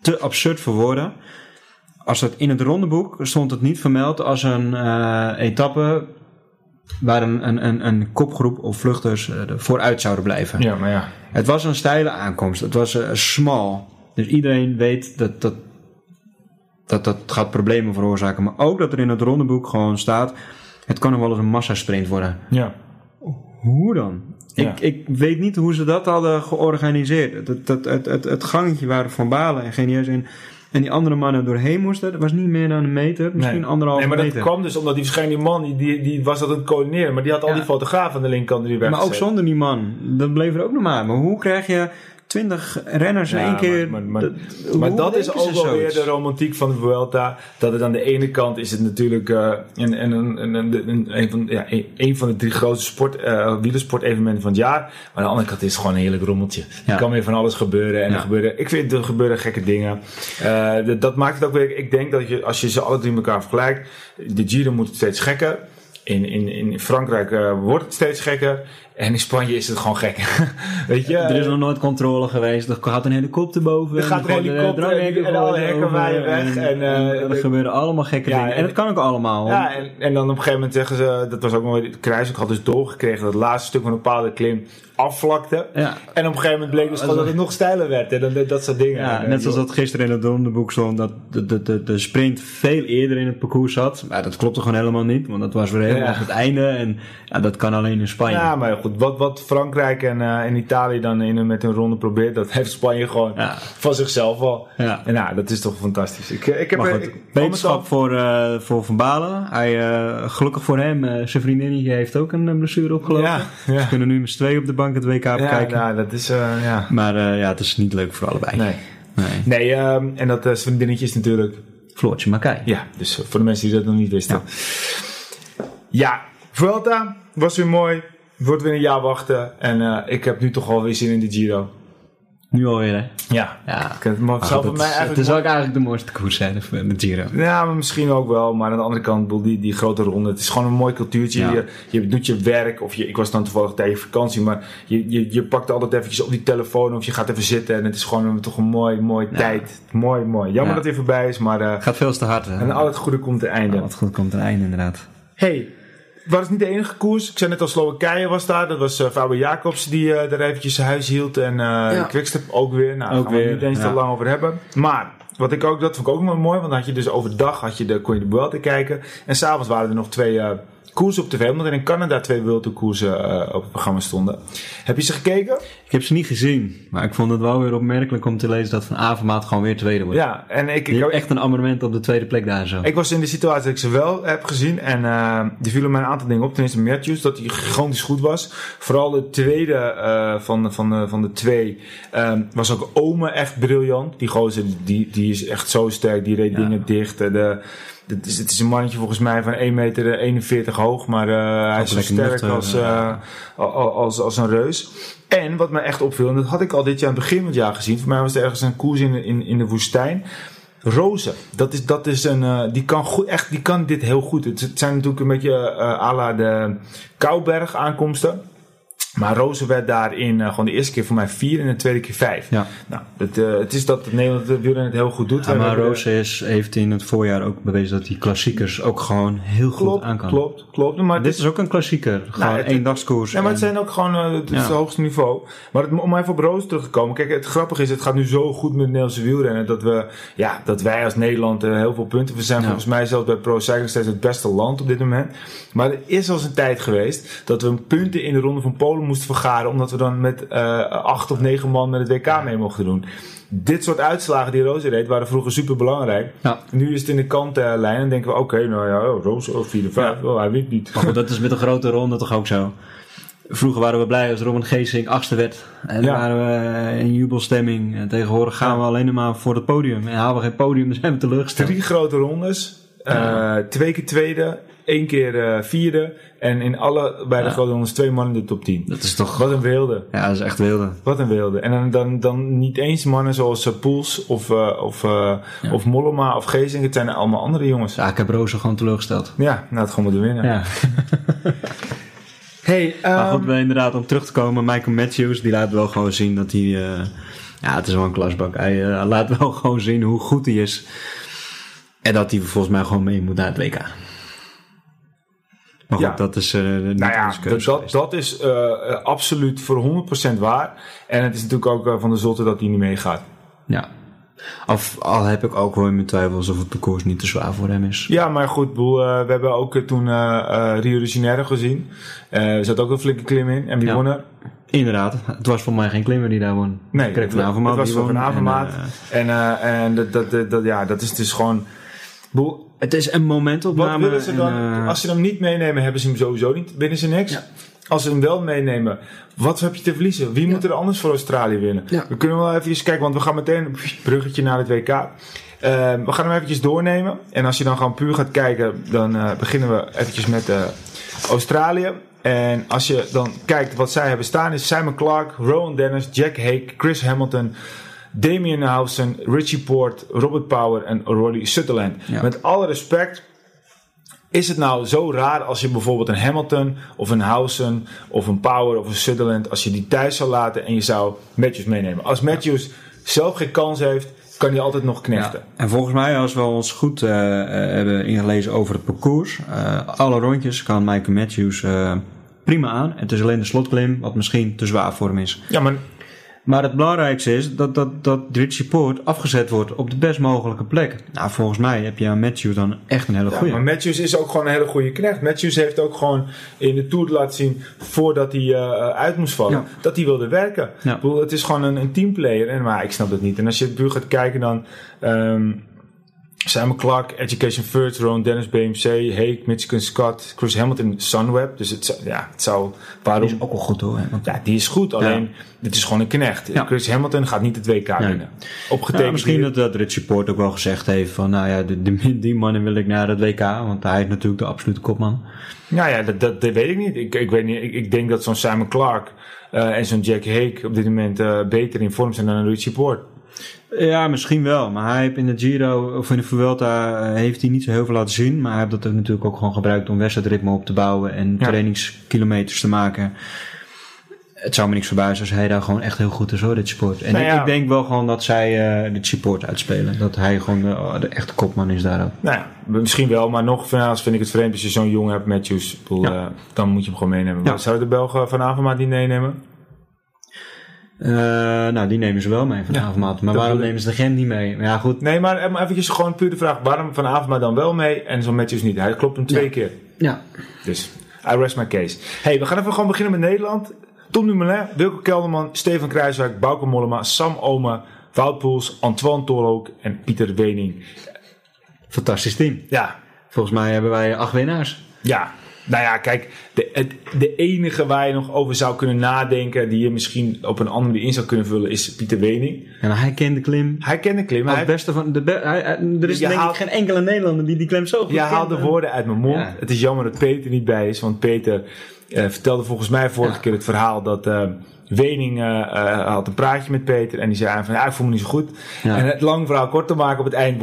te absurd voor woorden. Als het in het rondeboek stond het niet vermeld als een eh, etappe waar een, een, een, een kopgroep of vluchters eh, vooruit zouden blijven. Ja, maar ja. Het was een steile aankomst. Het was eh, smal. Dus iedereen weet dat dat, dat dat gaat problemen veroorzaken. Maar ook dat er in het rondeboek gewoon staat... het kan nog wel eens een massasprint worden. Ja. Hoe dan? Ja. Ik, ik weet niet hoe ze dat hadden georganiseerd. Het, het, het, het, het gangetje waar Van Balen en Genieus in en die andere mannen doorheen moesten, dat was niet meer dan een meter, misschien Nee. anderhalve Nee, maar meter. dat kwam dus omdat die verschillende man, die, die, die was dat het coördineren. Maar die had al Ja. die fotografen aan de linkerkant die weg maar ook zonder die man, dat bleef er ook nog maar. Maar hoe krijg je twintig renners in Ja, één keer? Maar, maar, dat- maar hoe dat is ook wel weer de romantiek van de Vuelta. Dat het aan de ene kant is het natuurlijk eh, een, een, een, een, een, een van, ja, een, een van de drie grootste sport, eh wielersportevenementen van het jaar. Maar aan de andere kant is het gewoon een heerlijk rommeltje. Ja. Er kan weer van alles gebeuren. En Ja. er gebeuren, ik vind er gebeuren gekke dingen. Eh, dat- dat maakt het ook weer. Ik denk dat je, als je ze alle drie met elkaar vergelijkt. De Giro moet steeds gekker. In, in, in Frankrijk eh, wordt het steeds gekker. En in Spanje is het gewoon gek. Weet je? Er is nog nooit controle geweest. Er gaat een helikopter boven. Er gaat een helikopter dranghekken en alle hekken waaien weg en, eh, er gebeuren allemaal gekke Ja, dingen. En, en- dat kan ook allemaal. Ja, en, en dan op een gegeven moment zeggen ze, dat was ook weer, Kruis ik had dus doorgekregen dat het laatste stuk van een bepaalde klim afvlakte. Ja. En op een gegeven moment bleek dus gewoon dat het nog steiler werd. En dan dat, dat soort dingen. Ja, En, net zoals dat gisteren in het rondeboek stond, dat de, de, de, de sprint veel eerder in het parcours zat. Maar dat klopte gewoon helemaal niet, want dat was weer helemaal Ja. op het einde. En ja, dat kan alleen in Spanje. Ja, maar goed, wat, wat Frankrijk en, eh, en Italië dan in, met hun ronde probeert, dat heeft Spanje gewoon Ja. van zichzelf al. Ja. En nou, dat is toch fantastisch. Ik, eh, ik heb goed, ik, wetenschap voor, eh, voor Van Balen. Hij, eh, gelukkig voor hem, eh, zijn vriendinnetje heeft ook een blessure opgelopen. Ja, ja. Ze kunnen nu met z'n tweeën op de bank het WK ja, bekijken. nou, dat is, eh, ja. Maar eh, ja, het is niet leuk voor allebei. Nee. Nee. Nee, ehm, en dat uh, vriendinnetje is natuurlijk Floortje Makai. Ja, dus voor de mensen die dat nog niet wisten. Ja, Vuelta was weer mooi. Wordt weer een jaar wachten. En eh, ik heb nu toch wel weer zin in de Giro. Nu alweer, hè? Ja. Ja. Ik, het mag zou het, mij is, het eigenlijk... is ook eigenlijk de mooiste koers, hè, de, de Giro. Ja, maar misschien ook wel. Maar aan de andere kant, bedoel, die, die grote ronde. Het is gewoon een mooi cultuurtje. Ja. Je, je doet je werk. Of je, ik was dan toevallig tijdens vakantie. Maar je, je, je pakt altijd eventjes op die telefoon. Of je gaat even zitten. En het is gewoon een, toch een mooi, mooi Ja. tijd. Mooi, mooi. Jammer Ja. dat het weer voorbij is. Maar eh, Gaat veel te hard, hè? en al het goede komt te einde. Ja, wat goed komt een einde, inderdaad. Hey, was niet de enige koers? Ik zei net al, Slowakije was daar. Dat was uh, Faber Jacobs die uh, daar eventjes zijn huis hield. En uh, ja. Quickstep ook weer. Nou, daar gaan we weer, niet eens ja. te lang over hebben. Maar, wat ik ook, dat vond ik ook wel mooi. Want dan had je dus overdag had je de, kon je de Vuelta kijken. En s'avonds waren er nog twee koersen op tv. Omdat er in Canada twee Vuelta koersen uh, op het programma stonden. Heb je ze gekeken? Ik heb ze niet gezien. Maar ik vond het wel weer opmerkelijk om te lezen dat Van Avermaat gewoon weer tweede wordt. Ja, en ik... Ik hebt echt een abonnement op de tweede plek daar zo. Ik was in de situatie dat ik ze wel heb gezien. En uh, die vielen mij een aantal dingen op. Ten eerste Matthews, dat hij gigantisch goed was. Vooral de tweede uh, van, van, de, van de twee um, was ook Ome echt briljant. Die gozer, die, die is echt zo sterk. Die reed ja. dingen dicht. De, het is, het is een mannetje volgens mij van 1,41 meter 41 hoog. Maar uh, hij is zo sterk nuchter, als, uh, als, als, als een reus. En wat me echt opviel, en dat had ik al dit jaar aan het begin van het jaar gezien. Voor mij was er ergens een koers in, in, in de woestijn. Rozen, dat is, dat is een, uh, die kan goed, echt, die kan dit heel goed. Het, het zijn natuurlijk een beetje uh, à la de Kouberg aankomsten. Maar Rozen werd daarin uh, gewoon de eerste keer voor mij vier en de tweede keer vijf. Ja. Nou, het, uh, het is dat Nederland het wielrennen het heel goed doet. Ja, maar Rozen is, heeft in het voorjaar ook bewezen dat hij klassiekers ook gewoon heel klopt, goed aan kan. Klopt, klopt. Maar dit is ook een klassieker. Gewoon nou, één dagskoers. Ja, maar het zijn ook gewoon uh, het, ja. het hoogste niveau. Maar het, om even op Rozen terug te komen. Kijk, het grappige is, het gaat nu zo goed met het Nederlandse wielrennen. Dat, we, ja, dat wij als Nederland heel veel punten. We zijn ja. volgens mij zelfs bij Pro Cycling steeds het beste land op dit moment. Maar er is al eens een tijd geweest dat we punten in de ronde van Polen moesten vergaren. Omdat we dan met uh, acht of negen man met het WK mee mochten doen. Dit soort uitslagen die Roze reed waren vroeger super belangrijk. Ja. Nu is het in de kantlijn en denken we: oké, okay, nou ja, oh, Roze of 4 5, ja. oh, hij weet niet. Maar goed, dat is met een grote ronde toch ook zo. Vroeger waren we blij als Robin Geesing achtste werd. En Ja. waren we in jubelstemming. En tegenwoordig gaan we alleen maar voor het podium. En halen we geen podium, dan zijn we teleurgesteld. Drie grote rondes. eh, twee keer tweede, één keer eh, vierde. En in alle bij de grote rondes twee man in de top 10. Dat is toch... Wat een wilde. Ja, dat is echt wilde. Wat een wilde. En dan, dan, dan niet eens mannen zoals eh, Poels of, eh, of, eh, of Mollema of. Het zijn allemaal andere jongens. Ja, ik heb Roze gewoon teleurgesteld. Ja, nou het gewoon moeten winnen. Ja. Hey, Maar ehm, goed, wel inderdaad om terug te komen. Michael Matthews, die laat wel gewoon zien dat hij... ja, het is wel een klasbak. Hij laat wel gewoon zien hoe goed hij is. En dat hij volgens mij gewoon mee moet naar het WK. Maar goed, Ja. dat is eh niet Nou ja, dat, keuze dat, geweest. dat is eh, eh, absoluut voor 100% waar. En het is natuurlijk ook van de zotte dat hij niet meegaat. Ja. Of, al heb ik ook wel in mijn twijfels of het parcours niet te zwaar voor hem is. Ja, maar goed, boel, we hebben ook toen Rio de Janeiro gezien. Er zat ook een flinke klim in. En wie Ja. won er? Inderdaad, het was voor mij geen klimmer die daar won. Nee, Greg van Avermaat het was die Van won. Avermaat. En, En, dat, dat, dat- ja, dat is dus gewoon... Boel, het is een wat momentopname. willen ze dan? en, eh, als ze hem niet meenemen, hebben ze hem sowieso niet. Winnen ze niks. Ja. Als ze hem wel meenemen, wat heb je te verliezen? Wie moet er anders voor Australië winnen? Ja. We kunnen wel even kijken, want we gaan meteen bruggetje naar het WK. Eh, we gaan hem eventjes doornemen. En als je dan gewoon puur gaat kijken, dan eh, beginnen we eventjes met eh, Australië. En als je dan kijkt wat zij hebben staan, is Simon Clark, Rowan Dennis, Jack Hake, Chris Hamilton, Damien Housen, Richie Port, Robert Power en Rory Sutherland. Ja. Met alle respect, is het nou zo raar als je bijvoorbeeld een Hamilton of een Housen of een Power of een Sutherland, als je die thuis zou laten en je zou Matthews meenemen? Als Matthews zelf geen kans heeft, kan hij altijd nog knechten. Ja, en volgens mij, als we ons goed eh, eh, hebben ingelezen over het parcours, eh, alle rondjes kan Michael Matthews prima aan. Het is alleen de slotklim wat misschien te zwaar voor hem is. Ja, maar Maar het belangrijkste is dat, dat, dat Poort afgezet wordt op de best mogelijke plek. Nou, volgens mij heb je aan Matthews dan echt een hele Ja, goede. maar Matthews is ook gewoon een hele goede knecht. Matthews heeft ook gewoon in de Tour laten zien, voordat hij eh, uit moest vallen, Ja. dat hij wilde werken. Ja. Ik bedoel, het is gewoon een, een teamplayer. En, maar ik snap dat niet. En als je het puur gaat kijken dan... ehm, Simon Clark, Education First, Ron Dennis, BMC, Hake, Michigan Scott, Chris Hamilton, Sunweb. Dus het, ja, het zou... Waarom... Die is ook wel goed hoor. Ja, die is goed. Alleen, dit is gewoon een knecht. Ja. Chris Hamilton gaat niet het WK winnen. Opgetekend Ja, misschien hier. dat, dat Richie Poort ook wel gezegd heeft van, nou ja, die, mannen wil ik naar het WK. Want hij is natuurlijk de absolute kopman. Nou ja, dat, dat, dat weet ik niet. Ik, ik, weet niet ik, ik denk dat zo'n Simon Clark eh, en zo'n Jack Hake op dit moment eh, beter in vorm zijn dan een Richie Port. Ja, misschien wel. Maar hij heeft in de Giro of in de Vuelta eh, heeft hij niet zo heel veel laten zien. Maar hij heeft dat ook natuurlijk ook gewoon gebruikt om wedstrijdritme op te bouwen en Ja. trainingskilometers te maken. Het zou me niks verbazen als hij daar gewoon echt heel goed is hoor, dit sport. En Nou ik, ja. ik denk wel gewoon dat zij eh de support uitspelen. Dat hij gewoon de, de echte kopman is daar ook. Nou ja, misschien wel, maar nog vanavond vind ik het vreemd als je zo'n jongen hebt, Matthews. Ik bedoel, Ja. eh, dan moet je hem gewoon meenemen. Maar Zou de Belgen vanavond maar die meenemen? Eh, nou, die nemen ze wel mee vanavond. maar dat waarom nemen ze de Gent niet mee? Maar ja, goed. Nee, maar eh, maar eventjes gewoon puur de vraag, waarom vanavond maar dan wel mee en zo'n Matthews niet? Hij klopt hem twee Ja. keer. Ja, Dus, I rest my case. hey, we gaan even gewoon beginnen met Nederland. Tom Dumoulin, Wilco Kelderman, Stefan Kruiswijk, Bauke Mollema, Sam Oma, Wout Poels, Antoine Tolhoek en Pieter Wening. fantastisch team. Ja, Volgens mij hebben wij acht winnaars. ja. Nou ja, kijk, de, het, de enige waar je nog over zou kunnen nadenken, die je misschien op een andere manier in zou kunnen vullen, is Pieter Wening. En hij kent de klim. Hij kent de klim, hij, beste van de be- hij, er is Je denk haalt- ik geen enkele Nederlander die die klim zo goed Je kent. haalt de woorden uit mijn mond. Ja. Het is jammer dat Peter niet bij is, want Peter eh, vertelde volgens mij vorige Ja. keer het verhaal dat, eh, Wening eh, eh, had een praatje met Peter en die zei van ja, ik voel me niet zo goed. Ja. En het lang verhaal kort te maken, op het eind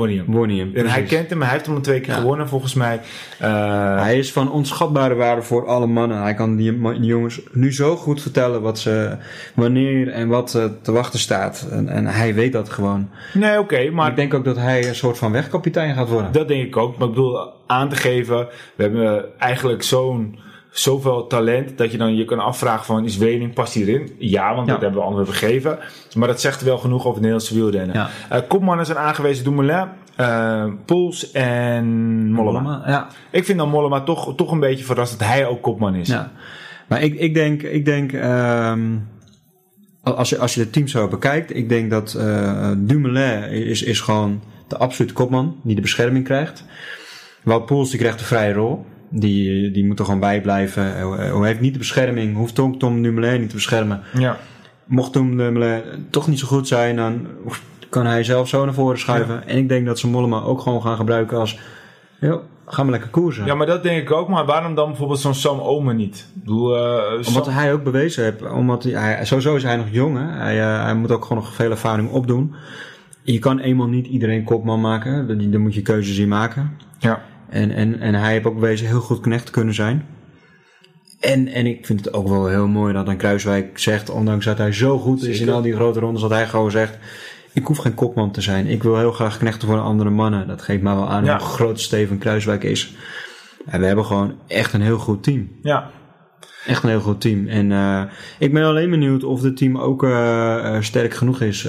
hij hem, En hij kent hem, hij heeft hem al twee keer Ja. gewonnen volgens mij. Eh, Hij is van onschatbare waarde voor alle mannen. Hij kan die, jongens nu zo goed vertellen wat ze, wanneer en wat te wachten staat. En, en hij weet dat gewoon. nee, oké, maar ik denk ook dat hij een soort van wegkapitein gaat worden. Dat denk ik ook. Maar ik bedoel, aan te geven, we hebben eigenlijk zo'n zoveel talent dat je dan je kan afvragen van is Wening, past hij erin? Ja, want Ja. dat hebben we anderen gegeven. Maar dat zegt wel genoeg over het Nederlandse wielrennen. Ja. Eh, kopmannen zijn aangewezen Dumoulin, eh Poels en Mollema. Ja, Ik vind dan Mollema toch, toch een beetje verrast dat hij ook kopman is. ja. Maar ik, ik denk, ik denk ehm, als, je, als je het team zo bekijkt, ik denk dat eh Dumoulin is, is gewoon de absolute kopman die de bescherming krijgt. Wout Poels die krijgt de vrije rol. Die, die moet er gewoon bij blijven. Hij heeft niet de bescherming, hoeft Tom, Tom Dumoulin niet te beschermen. Ja. Mocht Tom Dumoulin toch niet zo goed zijn, dan kan hij zelf zo naar voren schuiven. En ik denk dat ze Mollema ook gewoon gaan gebruiken als, joh, ga maar lekker koersen. Ja, maar dat denk ik ook. Maar waarom dan bijvoorbeeld zo'n Sam Omen niet? Ik bedoel, eh, Omdat hij ook bewezen heeft, omdat hij, sowieso is hij nog jong, hè? Hij, eh, hij moet ook gewoon nog veel ervaring opdoen. Je kan eenmaal niet iedereen kopman maken, dan moet je keuzes in maken. ja. En, en, en hij heeft ook bewezen heel goed knecht kunnen zijn. En, en ik vind het ook wel heel mooi dat een Kruiswijk zegt, ondanks dat hij zo goed is in al die grote rondes, dat hij gewoon zegt: Ik hoef geen kopman te zijn. Ik wil heel graag knechten voor de andere mannen. Dat geeft mij wel aan Ja. hoe groot Steven Kruiswijk is. En we hebben gewoon echt een heel goed team. ja. Echt een heel goed team. En eh, ik ben alleen benieuwd of het team ook eh, eh, sterk genoeg is.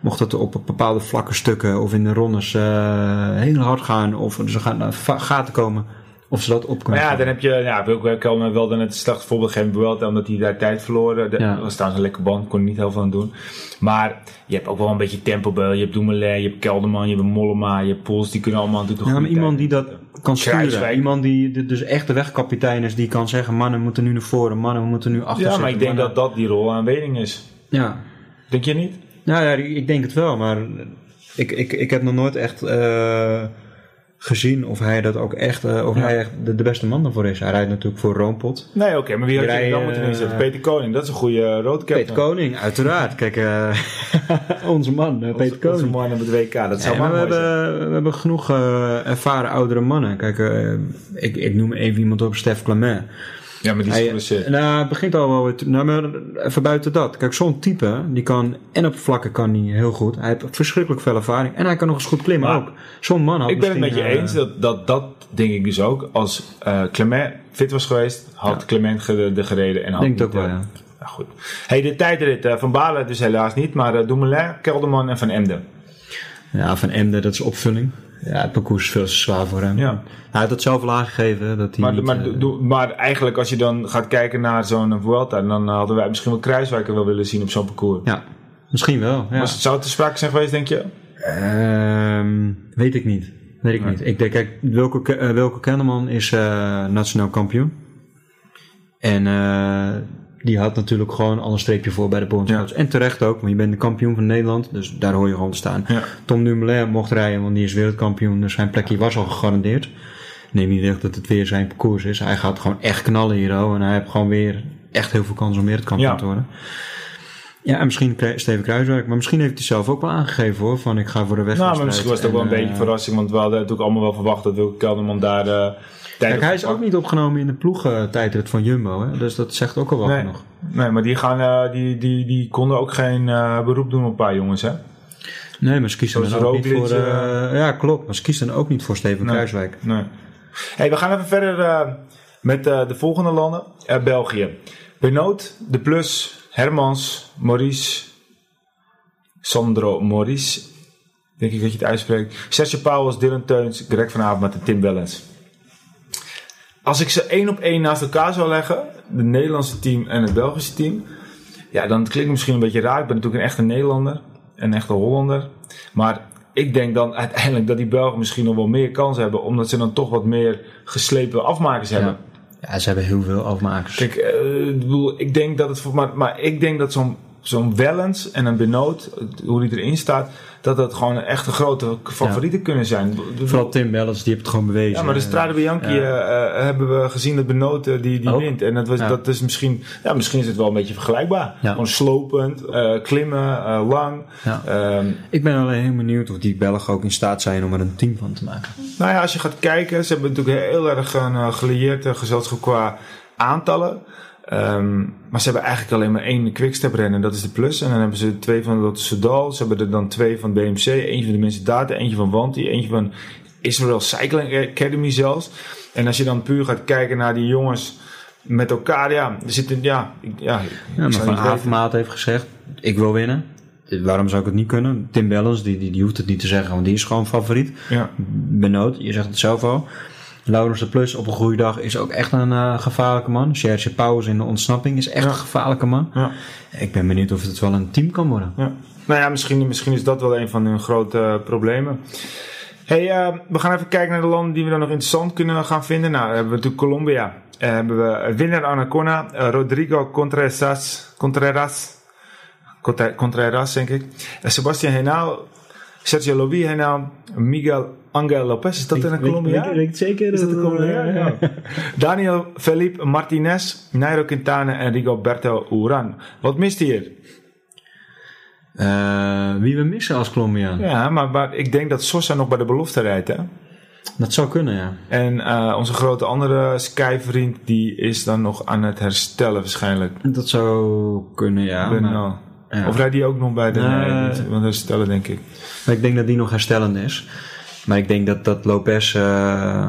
Mocht het op bepaalde vlakke stukken of in de rondes eh, heel hard gaan. Of ze gaan gaten komen. Of ze dat op Maar kunnen ja, dan heb je, ja, Wilco wel dan het slecht voorbeeld gegeven, Vuelta, omdat hij daar tijd verloor. Dat Ja. was trouwens een lekker band, kon er niet heel veel aan doen. Maar je hebt ook wel een beetje tempo bij. Je hebt Dumoulin, je hebt Kelderman, je hebt Mollema, je hebt Poels, die kunnen allemaal natuurlijk Ja, maar iemand die dat kan sturen. Iemand die dus echt de wegkapitein is. Die kan zeggen, mannen moeten nu naar voren. Mannen moeten nu achter Ja, maar ik denk mannen- dat dat die rol aan Wening is. Ja, Denk je niet? Nou ja, ik denk het wel, maar ik, ik, ik heb nog nooit echt eh, gezien of hij dat ook echt, eh, of Ja. hij echt de, de beste man daarvoor is. Hij rijdt natuurlijk voor Roompot. Nee, oké, maar wie had je dan moeten eh, inzetten? Peter Koning, dat is een goede roodcap. Peter Koning, uiteraard. Kijk, eh, onze man, eh, Peter Onze Koning. man op het WK, dat zou maar maar we, zijn. hebben, we hebben genoeg eh, ervaren oudere mannen. Kijk, eh, ik, ik noem even iemand op, Stef Clement. Ja, maar die is geblesseerd. nou, het begint al wel weer. te- Nou, maar even buiten dat. Kijk, zo'n type, die kan en op vlakken kan hij heel goed. Hij heeft verschrikkelijk veel ervaring. En hij kan nog eens goed klimmen Maar ook. Zo'n man had Ik ben het met je eh, eens, dat, dat, dat denk ik dus ook. Als eh, Clement fit was geweest, had Clement de gereden en had Denk niet, ook wel, eh, ja. ja, goed. Hey, de tijdrit van Balen dus helaas niet, maar Dumoulin, Kelderman en Van Emden. Ja, van Emden, dat is opvulling. Ja, het parcours is veel te zwaar voor hem. Ja. Hij had het zelf al aangegeven. Dat hij Maar, niet, maar, eh, maar eigenlijk als je dan gaat kijken naar zo'n Vuelta, dan hadden wij misschien wel Kruiswijker wel willen zien op zo'n parcours. ja, misschien wel. Ja. Het, zou het te sprake zijn geweest, denk je? Ehm, weet ik niet. Weet ik Nee. niet. Ik denk, kijk, Wilco, Ke- eh, Wilco Kenneman is eh, nationaal kampioen. En die had natuurlijk gewoon al een streepje voor bij de bondscoach. En terecht ook, want je bent de kampioen van Nederland. Dus daar hoor je gewoon te staan. Ja. Tom Dumoulin mocht rijden, want die is wereldkampioen. Dus zijn plekje was al gegarandeerd. Neem niet echt dat het weer zijn parcours is. Hij gaat gewoon echt knallen hier. En hij heeft gewoon weer echt heel veel kans om wereldkampioen Ja. te worden. Ja, en misschien Steven Kruiswijk. Maar misschien heeft hij zelf ook wel aangegeven hoor. Van ik ga voor de Nou, wedstrijd. maar misschien was het ook wel een En, beetje eh, verrassing, want we hadden natuurlijk allemaal wel verwacht dat Wilco Kelderman daar eh Kijk, hij is ook niet opgenomen in de ploegentijdrit van Jumbo. Hè? Dus dat zegt ook al wel Nee. genoeg. Nee, maar die, gaan, eh, die, die, die konden ook geen eh, beroep doen op een paar jongens, hè? Nee, maar ze kiezen dan ook niet voor... eh, ja, klopt. Maar ze kiezen dan ook niet voor Steven Nee. Kruiswijk. Nee. Hey, we gaan even verder met de volgende landen. België. Benoot, De Plus, Hermans, Maurice, Sandro Maurice. Denk ik dat je het uitspreekt. Sergio Pauwels, Dylan Teuns, Greg van Avermaet en Tim Wellens. Als ik ze één op één naast elkaar zou leggen, de Nederlandse team en het Belgische team, ja, dan klinkt het misschien een beetje raar. Ik ben natuurlijk een echte Nederlander, een echte Hollander. Maar ik denk dan uiteindelijk dat die Belgen misschien nog wel meer kans hebben, omdat ze dan toch wat meer geslepen afmakers hebben. Ja. ja, ze hebben heel veel afmakers. Kijk, eh, ik bedoel, ik denk dat het maar, maar ik denk dat zo'n zo'n Wellens en een Benoot, hoe die erin staat, dat dat gewoon echt een grote favorieten kunnen zijn. Vooral Tim Wellens, die heeft het gewoon bewezen. Ja, maar de Strade Bianchi Ja. eh, eh, hebben we gezien dat Benoot eh, die, die Ook. wint. En dat, was, Ja. dat is misschien, ja, misschien is het wel een beetje vergelijkbaar. Ja. Gewoon slopend, eh, klimmen, lang. Ehm, Ik ben alleen heel benieuwd of die Belgen ook in staat zijn om er een team van te maken. Nou ja, als je gaat kijken, ze hebben natuurlijk heel erg een uh, gelieerd uh, gezelschap qua aantallen. Ehm, maar ze hebben eigenlijk alleen maar één quickstep rennen, en dat is de plus. En dan hebben ze twee van Lotto Soudal, ze hebben er dan twee van BMC, eentje van de Mensen Data, eentje van Wanti, eentje van Israel Cycling Academy zelfs. En als je dan puur gaat kijken naar die jongens met elkaar, ja, er zitten, ja, ik- ja, ik Ja, maar Van. Avermaat heeft gezegd, ik wil winnen. Waarom zou ik het niet kunnen? Tim Wellens, die, die, die hoeft het niet te zeggen, want die is gewoon favoriet. Ja. Benoot, je zegt het zelf al. Laurens de Plus op een goede dag is ook echt een eh, gevaarlijke man. Serge Pauwers in de ontsnapping is echt Ja. een gevaarlijke man. Ja. Ik ben benieuwd of het wel een team kan worden. Ja. Nou ja, misschien, misschien is dat wel een van hun grote eh, problemen. Hey, eh, we gaan even kijken naar de landen die we dan nog interessant kunnen gaan vinden. Nou, hebben we natuurlijk Colombia. Eh, hebben we winnaar Anacona, Rodrigo Contreras, Contreras, Contreras denk ik. Sebastian Henao, Sergio Lobi Henao, Miguel Angel Lopez. Is dat een Colombiaan? Weet zeker. Is dat een Colombiaan? Ja. Daniel Felipe Martinez, Nairo Quintana en Rigoberto Uran. Wat mist hier? Eh, wie we missen als Colombiaan? Ja, maar, maar ik denk dat Sosa nog bij de belofte rijdt, hè? Dat zou kunnen, ja. En eh, onze grote andere Sky-vriend, die is dan nog aan het herstellen waarschijnlijk. Dat zou kunnen, ja. Ben- maar. Ja. Of rijdt die ook nog bij de... Nee, niet, want herstellen denk ik. Maar ik denk dat die nog herstellend is. Maar ik denk dat, dat Lopez eh,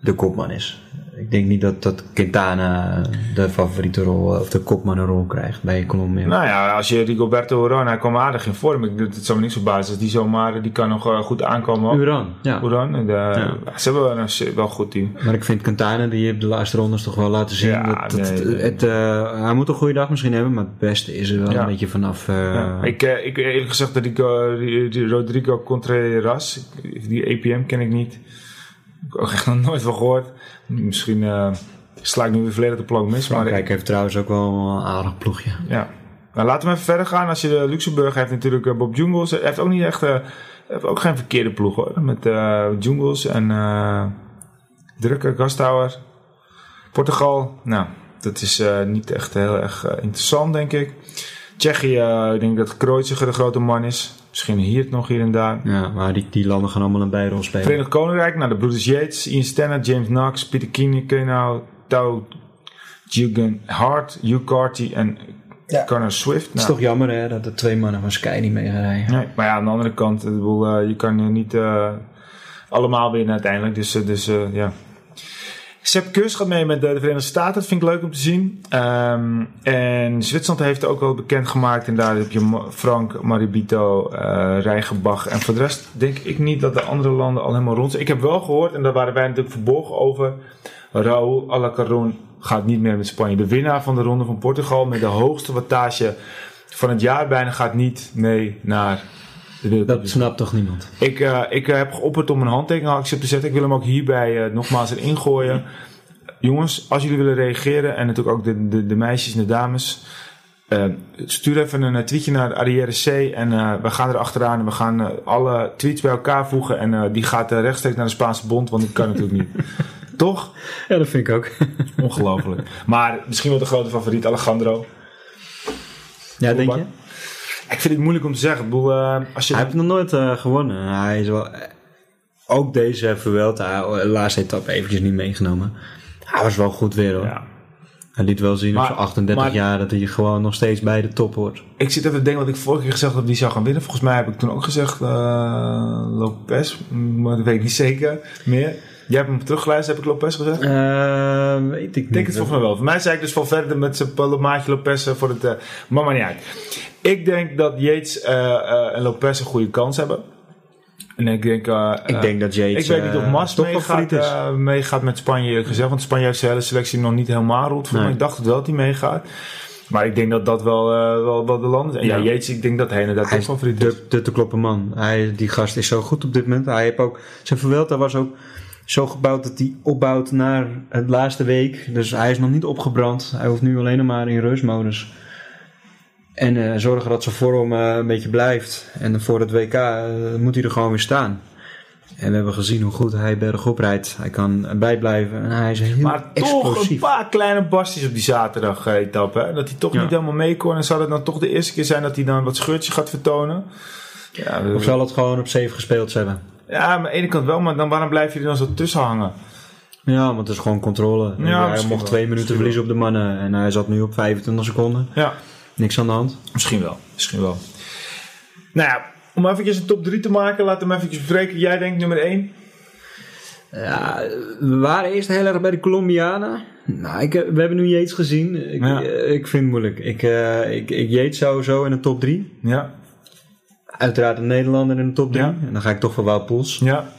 de kopman is. Ik denk niet dat, dat Quintana de favoriete rol of de kopmannenrol krijgt bij Colombia. Nou ja, als je Rigoberto Uran, hij kwam aardig in vorm. Ik, het zou me niet verbazen als die zomaar, die kan nog eh, goed aankomen. Uran, ja. Uran, en, eh, ze hebben wel een wel goed team. Maar ik vind Quintana, die heeft de laatste rondes toch wel laten zien. Ja, dat, dat- nee, nee. Het, eh, hij moet een goede dag misschien hebben, maar het beste is er wel Ja. een beetje vanaf. eh, Ja. Ik, eh, ik eerlijk gezegd dat ik eh, die- die Rodrigo Contreras, die APM ken ik niet. Ik heb ook echt nog nooit van gehoord. Misschien eh, sla ik nu weer volledig de plank mis. Maar Frankrijk heeft trouwens ook wel een aardig ploegje. ja. Nou, laten we even verder gaan. Als je de Luxemburg heeft natuurlijk eh, Bob Jungels. Hij heeft ook niet echt, eh, heeft ook geen verkeerde ploeg hoor. Met eh Jungels en Drukker, Gastauer. Portugal, nou, dat is niet echt heel erg interessant denk ik. Tsjechië, ik denk dat Kreuziger de grote man is. Misschien hier het nog hier en daar. Ja, maar die, die landen gaan allemaal een bijrol spelen. Verenigd Koninkrijk, nou de broeders Yates, Ian Stannard, James Knox, Peter Kine, Kenau, Tau, Jürgen Hart, Hugh Carty en Ja. Connor Swift. Het is Nou, toch jammer hè, dat de twee mannen van Sky niet mee gaan rijden. nee, maar ja, aan de andere kant, ik bedoel, eh, je kan niet eh, allemaal winnen uiteindelijk. Dus, eh, dus eh, ja. Sepp Kuss gaat mee met de, de Verenigde Staten. Dat vind ik leuk om te zien. Ehm, en Zwitserland heeft ook al bekendgemaakt. En daar heb je Frank, Maribito, Rijgenbach. En voor de rest denk ik niet dat de andere landen al helemaal rond zijn. Ik heb wel gehoord, en daar waren wij natuurlijk verborgen over. Raúl Alacarón gaat niet meer met Spanje. De winnaar van de Ronde van Portugal met de hoogste wattage van het jaar bijna gaat niet mee naar. Dat snapt toch niemand? Ik, eh, ik eh, heb geopperd om een handtekenactie op te zetten. Ik wil hem ook hierbij eh, nogmaals erin gooien. Jongens, als jullie willen reageren en natuurlijk ook de, de, de meisjes en de dames. stuur even een tweetje naar Arrière C en eh, we gaan er achteraan en we gaan alle tweets bij elkaar voegen. En eh, die gaat rechtstreeks naar de Spaanse Bond, want dat kan natuurlijk niet. Toch? Ja, dat vind ik ook. Ongelooflijk. Maar misschien wel de grote favoriet, Alejandro. Ja, denk je? Ik vind het moeilijk om te zeggen. Ik bedoel, eh, als je... Hij heeft nog nooit eh, gewonnen. Hij is wel... eh, Ook deze Vuelta, de laatste etappe eventjes niet meegenomen. Hij was wel goed weer hoor. ja. Hij liet wel zien op Maar- zijn 38 maar- jaar dat hij gewoon nog steeds bij de top hoort. Ik zit even te denken wat ik vorige keer gezegd heb, die zou gaan winnen. Volgens mij heb ik toen ook gezegd uh, Lopez, maar dat weet ik niet zeker meer. Jij hebt hem teruggeluisterd, heb ik Lopez gezegd? Eh, weet ik niet. Denk het volgens mij wel. Voor mij zei ik dus van verder met zijn maatje Lopez voor het... Uh, maar maar niet uit. Ik denk dat Yates uh, uh, en Lopez een goede kans hebben. En ik denk... Uh, ik denk dat Yates... Ik weet niet of Mas meegaat, uh, meegaat met Spanje gezegd. Want Spanje heeft zijn hele selectie nog niet helemaal rond. Nee. Ik dacht het wel dat hij meegaat. Maar ik denk dat dat wel, wel, wel de land is. En ja, ja Yates, ik denk dat hij inderdaad hij favoriet de, is. De te kloppen man. Hij, die gast is zo goed op dit moment. Hij heeft ook... Zijn Vuelta was ook zo gebouwd dat hij opbouwt naar het laatste week. Dus hij is nog niet opgebrand. Hij hoeft nu alleen maar in rustmodus. En eh, zorgen dat zijn vorm eh, een beetje blijft. En voor het WK eh, moet hij er gewoon weer staan. En we hebben gezien hoe goed hij bergop rijdt. Hij kan bijblijven en hij is heel Maar toch een explosief. paar kleine bastjes op die zaterdag etappe. Dat hij toch Ja. niet helemaal mee kon. En zou het dan toch de eerste keer zijn dat hij dan wat scheurtjes gaat vertonen? Ja, Of zal het gewoon op 7 gespeeld hebben? ja, aan de ene kant wel, maar dan, waarom blijf je er dan zo tussen hangen? Ja, want het is gewoon controle. Ja, hij mocht twee minuten verliezen op de mannen. En hij zat nu op 25 seconden. Ja, Niks aan de hand. misschien wel. Misschien wel. Nou ja, om eventjes een top 3 te maken, we hem eventjes bespreken. Jij denkt nummer 1. Ja, we waren eerst heel erg bij de Colombianen. Nou, ik, we hebben nu Yates gezien. Ik, Ja. eh, ik vind het moeilijk. Ik, eh, ik, ik Yates sowieso in de top 3. Ja, Uiteraard een Nederlander in de top 3. Ja. En dan ga ik toch voor Wout Poels. ja,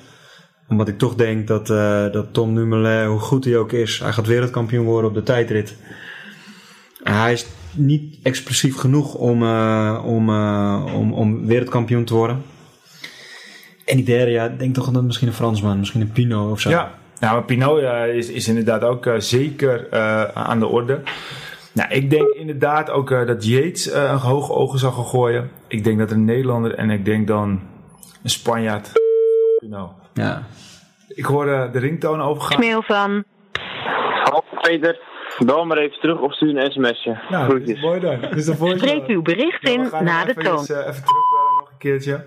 Omdat ik toch denk dat, eh, dat Tom Dumoulin, hoe goed hij ook is, hij gaat wereldkampioen worden op de tijdrit. Hij is niet explosief genoeg om, eh, om, eh, om, om wereldkampioen te worden. En die derde, ja, denk toch dat misschien een Fransman, misschien een Pinot of zo. ja. Nou, maar Pinot eh, is, is inderdaad ook eh, zeker eh, aan de orde. Nou, ik denk inderdaad ook eh, dat Yates eh, een hoge ogen zal gaan gooien. Ik denk dat een Nederlander en ik denk dan een Spanjaard. Pinot. Ja. Ik hoor de ringtoon overgaan. Mail van Hallo Peter, bel maar even terug of stuur een sms'je. Nou, Groetjes. mooi dan. Dus spreek uw bericht Ja, we in na de toon. eens, eh, even terugbellen nog een keertje.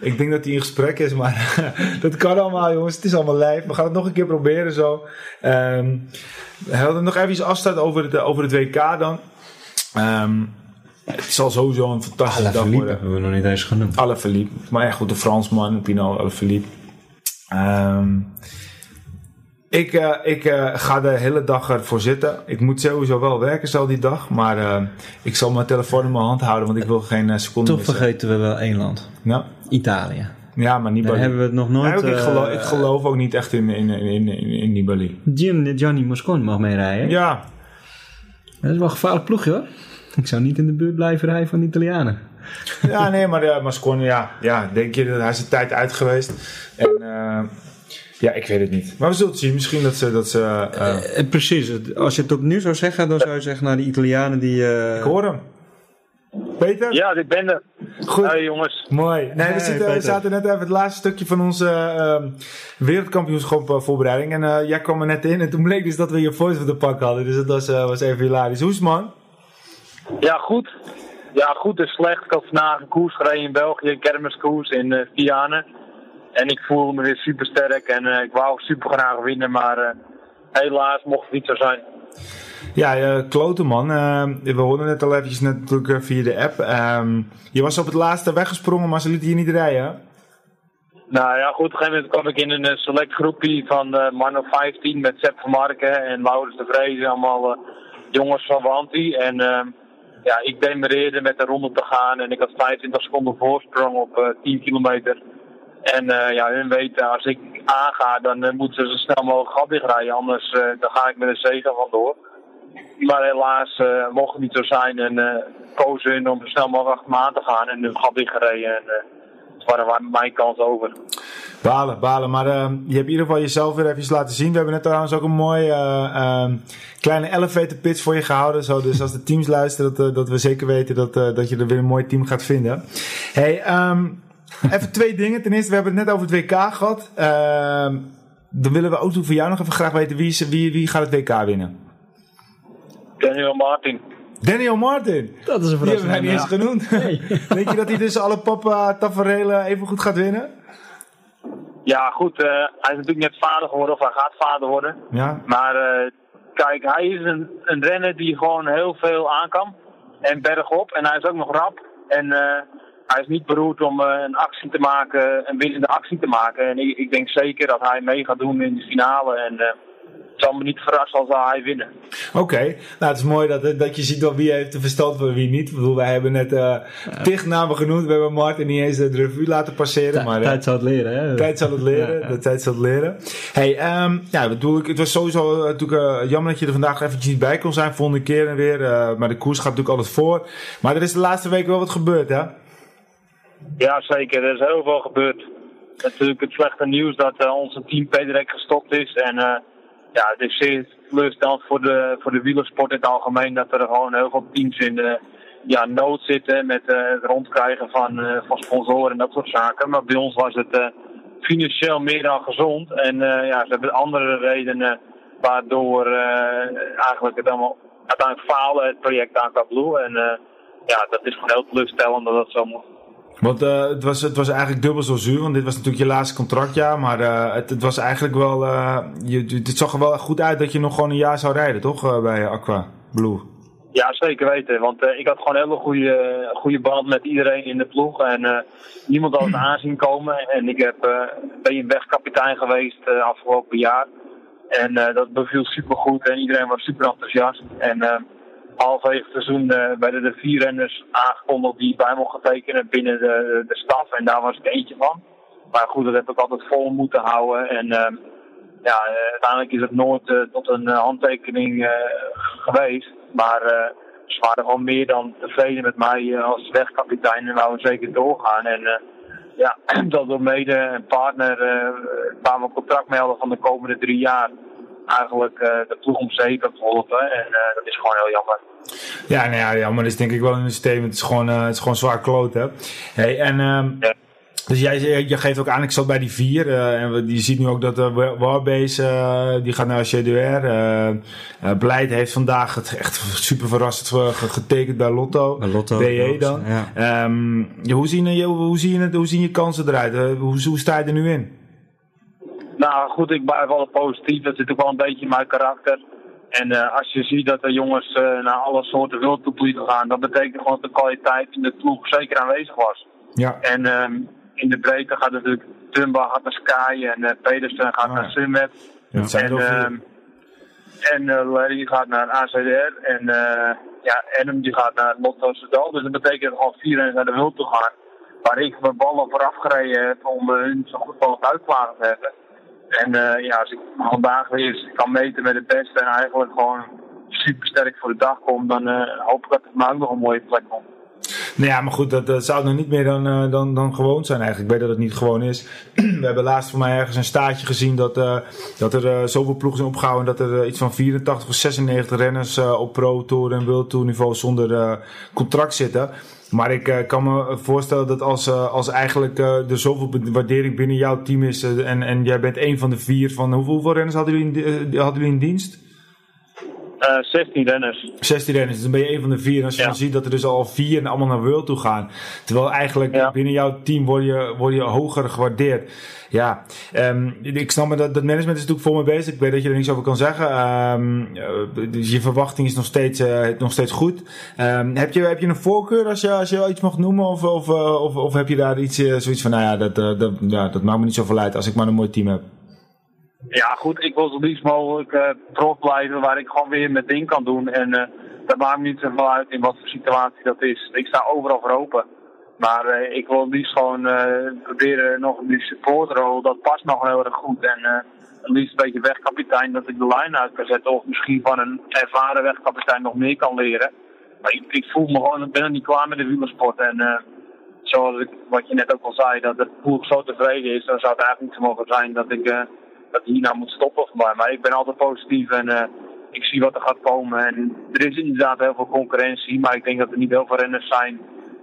Ik denk dat hij in gesprek is, maar dat kan allemaal jongens. Het is allemaal live. We gaan het nog een keer proberen zo. Ehm we hadden nog even afstand over het, over het WK dan. Ehm, het zal sowieso een fantastische dag worden. hebben we nog niet eens genoemd. Alaphilippe. Maar ja, goed, de Fransman, Pinot Alaphilippe. Ehm ik eh, ik eh, ga de hele dag ervoor zitten. Ik moet sowieso wel werken zo die dag. Maar eh, ik zal mijn telefoon in mijn hand houden, want ik wil geen seconde Toch missen. vergeten we wel één land. Ja, Italië. ja, maar Daar Nibali. hebben we het nog nooit... ik, geloof, ik geloof ook niet echt in, in, in, in, in, Nibali. Gian- Gianni Moscon mag meerijden. Ja, Dat is wel een gevaarlijk ploegje hoor. Ik zou niet in de buurt blijven rijden van de Italianen. ja nee, maar uh, Mascon, ja, ja, denk je dat hij is een tijd uit geweest. En ja, ik weet het niet. Maar we zullen het zien. Misschien dat ze... Dat ze eh, Eh, precies. Het- Als je het opnieuw zou zeggen, dan zou je zeggen naar die Italianen die... eh, ik hoor hem. Peter? Ja, ik ben er. Goed. Hey jongens. Mooi. Nee, we, zitten, zaten net even het laatste stukje van onze ehm wereldkampioenschap eh, voorbereiding. En eh, jij kwam er net in en toen bleek dus dat we je voice op de pak hadden. Dus dat was, eh, was even hilarisch. Hoe is het man? Ja, goed. Ja, goed en slecht. Ik had vandaag een koers gereden in België, een kermiskoers in eh Vianen. En ik voelde me weer super sterk en eh, ik wou super graag winnen, maar eh, helaas mocht het niet zo zijn. Ja, klote man. Eh, we hoorden net al eventjes natuurlijk via de app. Ehm, je was op het laatste weggesprongen, maar ze lieten je niet rijden. Nou ja, goed. Op een gegeven moment kwam ik in een select groepje van man of 15 met Sepp van Marken en Laurens de Vreese. Allemaal jongens van Wanti. En eh, ja, ik demereerde met de ronde te gaan en ik had 25 seconden voorsprong op eh 10 kilometer. En eh, ja, hun weten, als ik aanga, dan eh, moeten ze zo snel mogelijk gat dichtrijden. Anders eh, dan ga ik met een zegen vandoor. Maar helaas mocht het niet zo zijn en kozen hun om zo snel mogelijk achter me aan te gaan en hun gat dichtgereden. En waren mijn kans over. Balen, balen. Maar eh, je hebt in ieder geval jezelf weer even laten zien. We hebben net trouwens ook een mooi eh, ehm, kleine elevator pitch voor je gehouden. Zo, dus als de teams luisteren, dat, dat we zeker weten dat, dat je er weer een mooi team gaat vinden. Hey, ehm, even twee dingen. Ten eerste, we hebben het net over het WK gehad. Ehm, dan willen we ook voor jou nog even graag weten wie, is, wie, wie gaat het WK winnen. Daniel Martin. Daniel Martin. Dat is een Die hebben wij niet eens genoemd. Denk je dat hij dus alle papa taferelen even goed gaat winnen? Ja, goed. eh, hij is natuurlijk net vader geworden, of hij gaat vader worden. Ja. Maar eh, kijk, hij is een, een renner die gewoon heel veel aan kan. En bergop. En hij is ook nog rap. En eh, hij is niet beroerd om eh, een actie te maken, een winnende actie te maken. En ik, ik denk zeker dat hij mee gaat doen in de finale. En eh, het zal me niet verrassen als hij winnen. Oké, nou het is mooi dat, dat je ziet wel wie heeft de verstand van wie niet. Ik bedoel, wij hebben net eh tig namen genoemd. We hebben Martin niet eens de revue laten passeren. maar, eh, Tijd zou het leren, hè? tijd zal het leren. Ja, ja. De tijd zal het leren. Hey, ehm, ja, bedoel ik, het was sowieso uh, natuurlijk uh, jammer dat je er vandaag eventjes niet bij kon zijn. Volgende keer en weer. Uh, maar de koers gaat natuurlijk altijd voor. Maar er is de laatste week wel wat gebeurd, hè? Ja, zeker. Er is heel veel gebeurd. Natuurlijk het slechte nieuws dat uh, onze team Pederek gestopt is. En uh, ja, het is zeer teleurstellend voor de, voor de wielersport in het algemeen dat er gewoon heel veel teams in ja, nood zitten met het rondkrijgen van, van sponsoren en dat soort zaken. Maar bij ons was het financieel meer dan gezond. En ja, ze hebben andere redenen waardoor eigenlijk het allemaal uiteindelijk faalde, het project Aqua Blue. En ja, dat is gewoon heel teleurstellend dat dat zo moet. Want uh, het, was, het was eigenlijk dubbel zo zuur, want dit was natuurlijk je laatste contractjaar. Maar uh, het, het, was eigenlijk wel. Uh, je, het zag er wel goed uit dat je nog gewoon een jaar zou rijden, toch? bij Aqua Blue. Ja, zeker weten. Want ik had gewoon een hele goede, goede band met iedereen in de ploeg. En niemand had het aanzien komen. En ik heb, ben je wegkapitein geweest afgelopen jaar. En dat beviel super goed en iedereen was super enthousiast. En halverwege het seizoen uh, werden er vier renners aangekondigd die bij mochten tekenen binnen de, de staf. En daar was ik eentje van. Maar goed, dat heb ik altijd vol moeten houden. En uh, ja, uh, uiteindelijk is het nooit uh, tot een handtekening geweest. Maar ze waren gewoon meer dan tevreden met mij als wegkapitein en wouden zeker doorgaan. En ja, dat door mede een partner waar we een contract mee hadden van de komende drie jaar eigenlijk uh, de ploeg om zeep hebt geholpen. En uh, dat is gewoon heel jammer. Ja, nou ja, jammer is denk ik wel in het systeem. Het is gewoon, uh, het is gewoon zwaar kloot, hè. Hey, en... Um, ja. Dus jij je geeft ook aan, ik zat bij die vier. Uh, en je ziet nu ook dat uh, Warbase, uh, die gaat naar CDR. Uh, Blijt heeft vandaag het echt super verrassend getekend bij Lotto. Bij Lotto. BE dan. Ja. Um, hoe, zien je, hoe, zien je, hoe zien je kansen eruit? hoe, hoe sta je er nu in? Nou goed, ik blijf wel positief. Dat zit ook wel een beetje in mijn karakter. En uh, als je ziet dat de jongens uh, naar alle soorten wildtoeplieden gaan, dat betekent gewoon dat de kwaliteit in de ploeg zeker aanwezig was. Ja. En um, in de breedte gaat natuurlijk Tumba gaat naar Sky en uh, Pedersen gaat oh, naar Sunweb. Ja, en um, en Larry gaat naar ACDR en ja, Adam die gaat naar Lotto Soudal. Dus dat betekent dat al vier naar de wild toe gaan. Waar ik mijn ballen vooraf gereden heb om hun zo goed mogelijk uitklagen te hebben. En uh, ja, als ik vandaag weer kan meten met het beste en eigenlijk gewoon super sterk voor de dag kom, dan uh, hoop ik dat het me ook nog een mooie plek komt. Nou ja, maar goed, dat, zou nog niet meer dan, uh, dan, dan gewoon zijn eigenlijk. Ik weet dat het niet gewoon is. We hebben laatst voor mij ergens een staartje gezien dat, dat er zoveel ploegen zijn opgehouden. Dat er iets van 84 of 96 renners op Pro Tour en World Tour niveau zonder contract zitten. Maar ik uh, kan me voorstellen dat als, uh, als eigenlijk uh, er zoveel waardering binnen jouw team is en, en jij bent een van de vier van hoeveel, hoeveel renners hadden jullie in, hadden jullie in dienst? 16 renners. 16 renners, dus dan ben je een van de vier. En als je ja. dan ziet dat er dus al vier en allemaal naar World toe gaan. Terwijl eigenlijk ja. binnen jouw team word je, word je hoger gewaardeerd. Ja, um, ik snap me dat, dat management is natuurlijk voor me bezig. Ik weet dat je er niks over kan zeggen. Um, dus je verwachting is nog steeds, uh, nog steeds goed. Um, heb, je, heb je een voorkeur als je, als je iets mag noemen? Of, of, of, of heb je daar iets, zoiets van, nou ja dat, dat, ja, dat maakt me niet zoveel uit als ik maar een mooi team heb? Ja, goed, ik wil zo liefst mogelijk uh, trots blijven waar ik gewoon weer mijn ding kan doen. En uh, dat maakt me niet zoveel uit in wat voor situatie dat is. Ik sta overal voor open. Maar uh, ik wil liefst gewoon proberen nog die supportrol, dat past nog heel erg goed. En het liefst een beetje wegkapitein, dat ik de lijn uit kan zetten. Of misschien van een ervaren wegkapitein nog meer kan leren. Maar ik, ik voel me gewoon, ik ben er niet klaar met de wielersport. En zoals ik, wat je net ook al zei, dat de ploeg zo tevreden is, dan zou het eigenlijk niet zo mogen zijn dat ik dat hij nou moet stoppen mij. Maar ik ben altijd positief en uh, ik zie wat er gaat komen. En er is inderdaad heel veel concurrentie, maar ik denk dat er niet heel veel renners zijn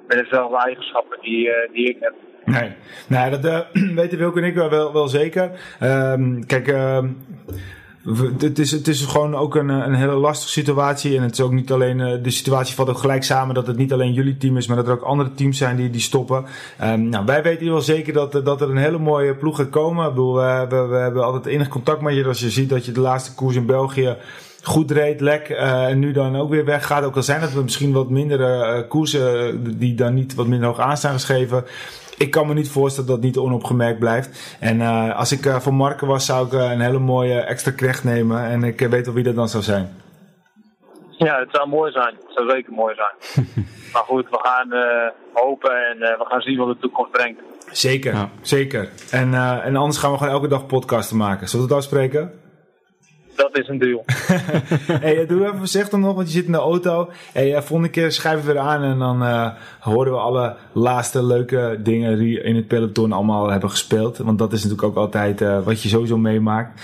met dezelfde eigenschappen die, uh, die ik heb. Nee, nou, dat uh, weten Wilke en ik wel, wel, zeker. Um, kijk, het is, het is gewoon ook een, een hele lastige situatie. En het is ook niet alleen, uh, de situatie valt ook gelijk samen dat het niet alleen jullie team is, maar dat er ook andere teams zijn die, die stoppen. Um, nou, wij weten wel zeker dat, dat er een hele mooie ploeg gaat komen. Ik bedoel, we, we, we hebben altijd enig contact met je. Als je ziet dat je de laatste koers in België goed reed, lek, uh, en nu dan ook weer weggaat. Ook al zijn het misschien wat mindere koersen die dan niet wat minder hoog aan staan geschreven ik kan me niet voorstellen dat het niet onopgemerkt blijft. En uh, als ik uh, van Marken was, zou ik uh, een hele mooie extra krecht nemen. En ik weet wel wie dat dan zou zijn. Ja, het zou mooi zijn. Het zou zeker mooi zijn. maar goed, we gaan hopen en we gaan zien wat de toekomst brengt. Zeker, ja. zeker. En, en anders gaan we gewoon elke dag podcasten maken. Zullen we het afspreken? Dat is een deal. hey, doe even voorzichtig nog, want je zit in de auto. Hey, uh, volgende keer schrijven we weer aan en dan uh, horen we alle laatste leuke dingen die in het peloton allemaal hebben gespeeld. Want dat is natuurlijk ook altijd uh, wat je sowieso meemaakt.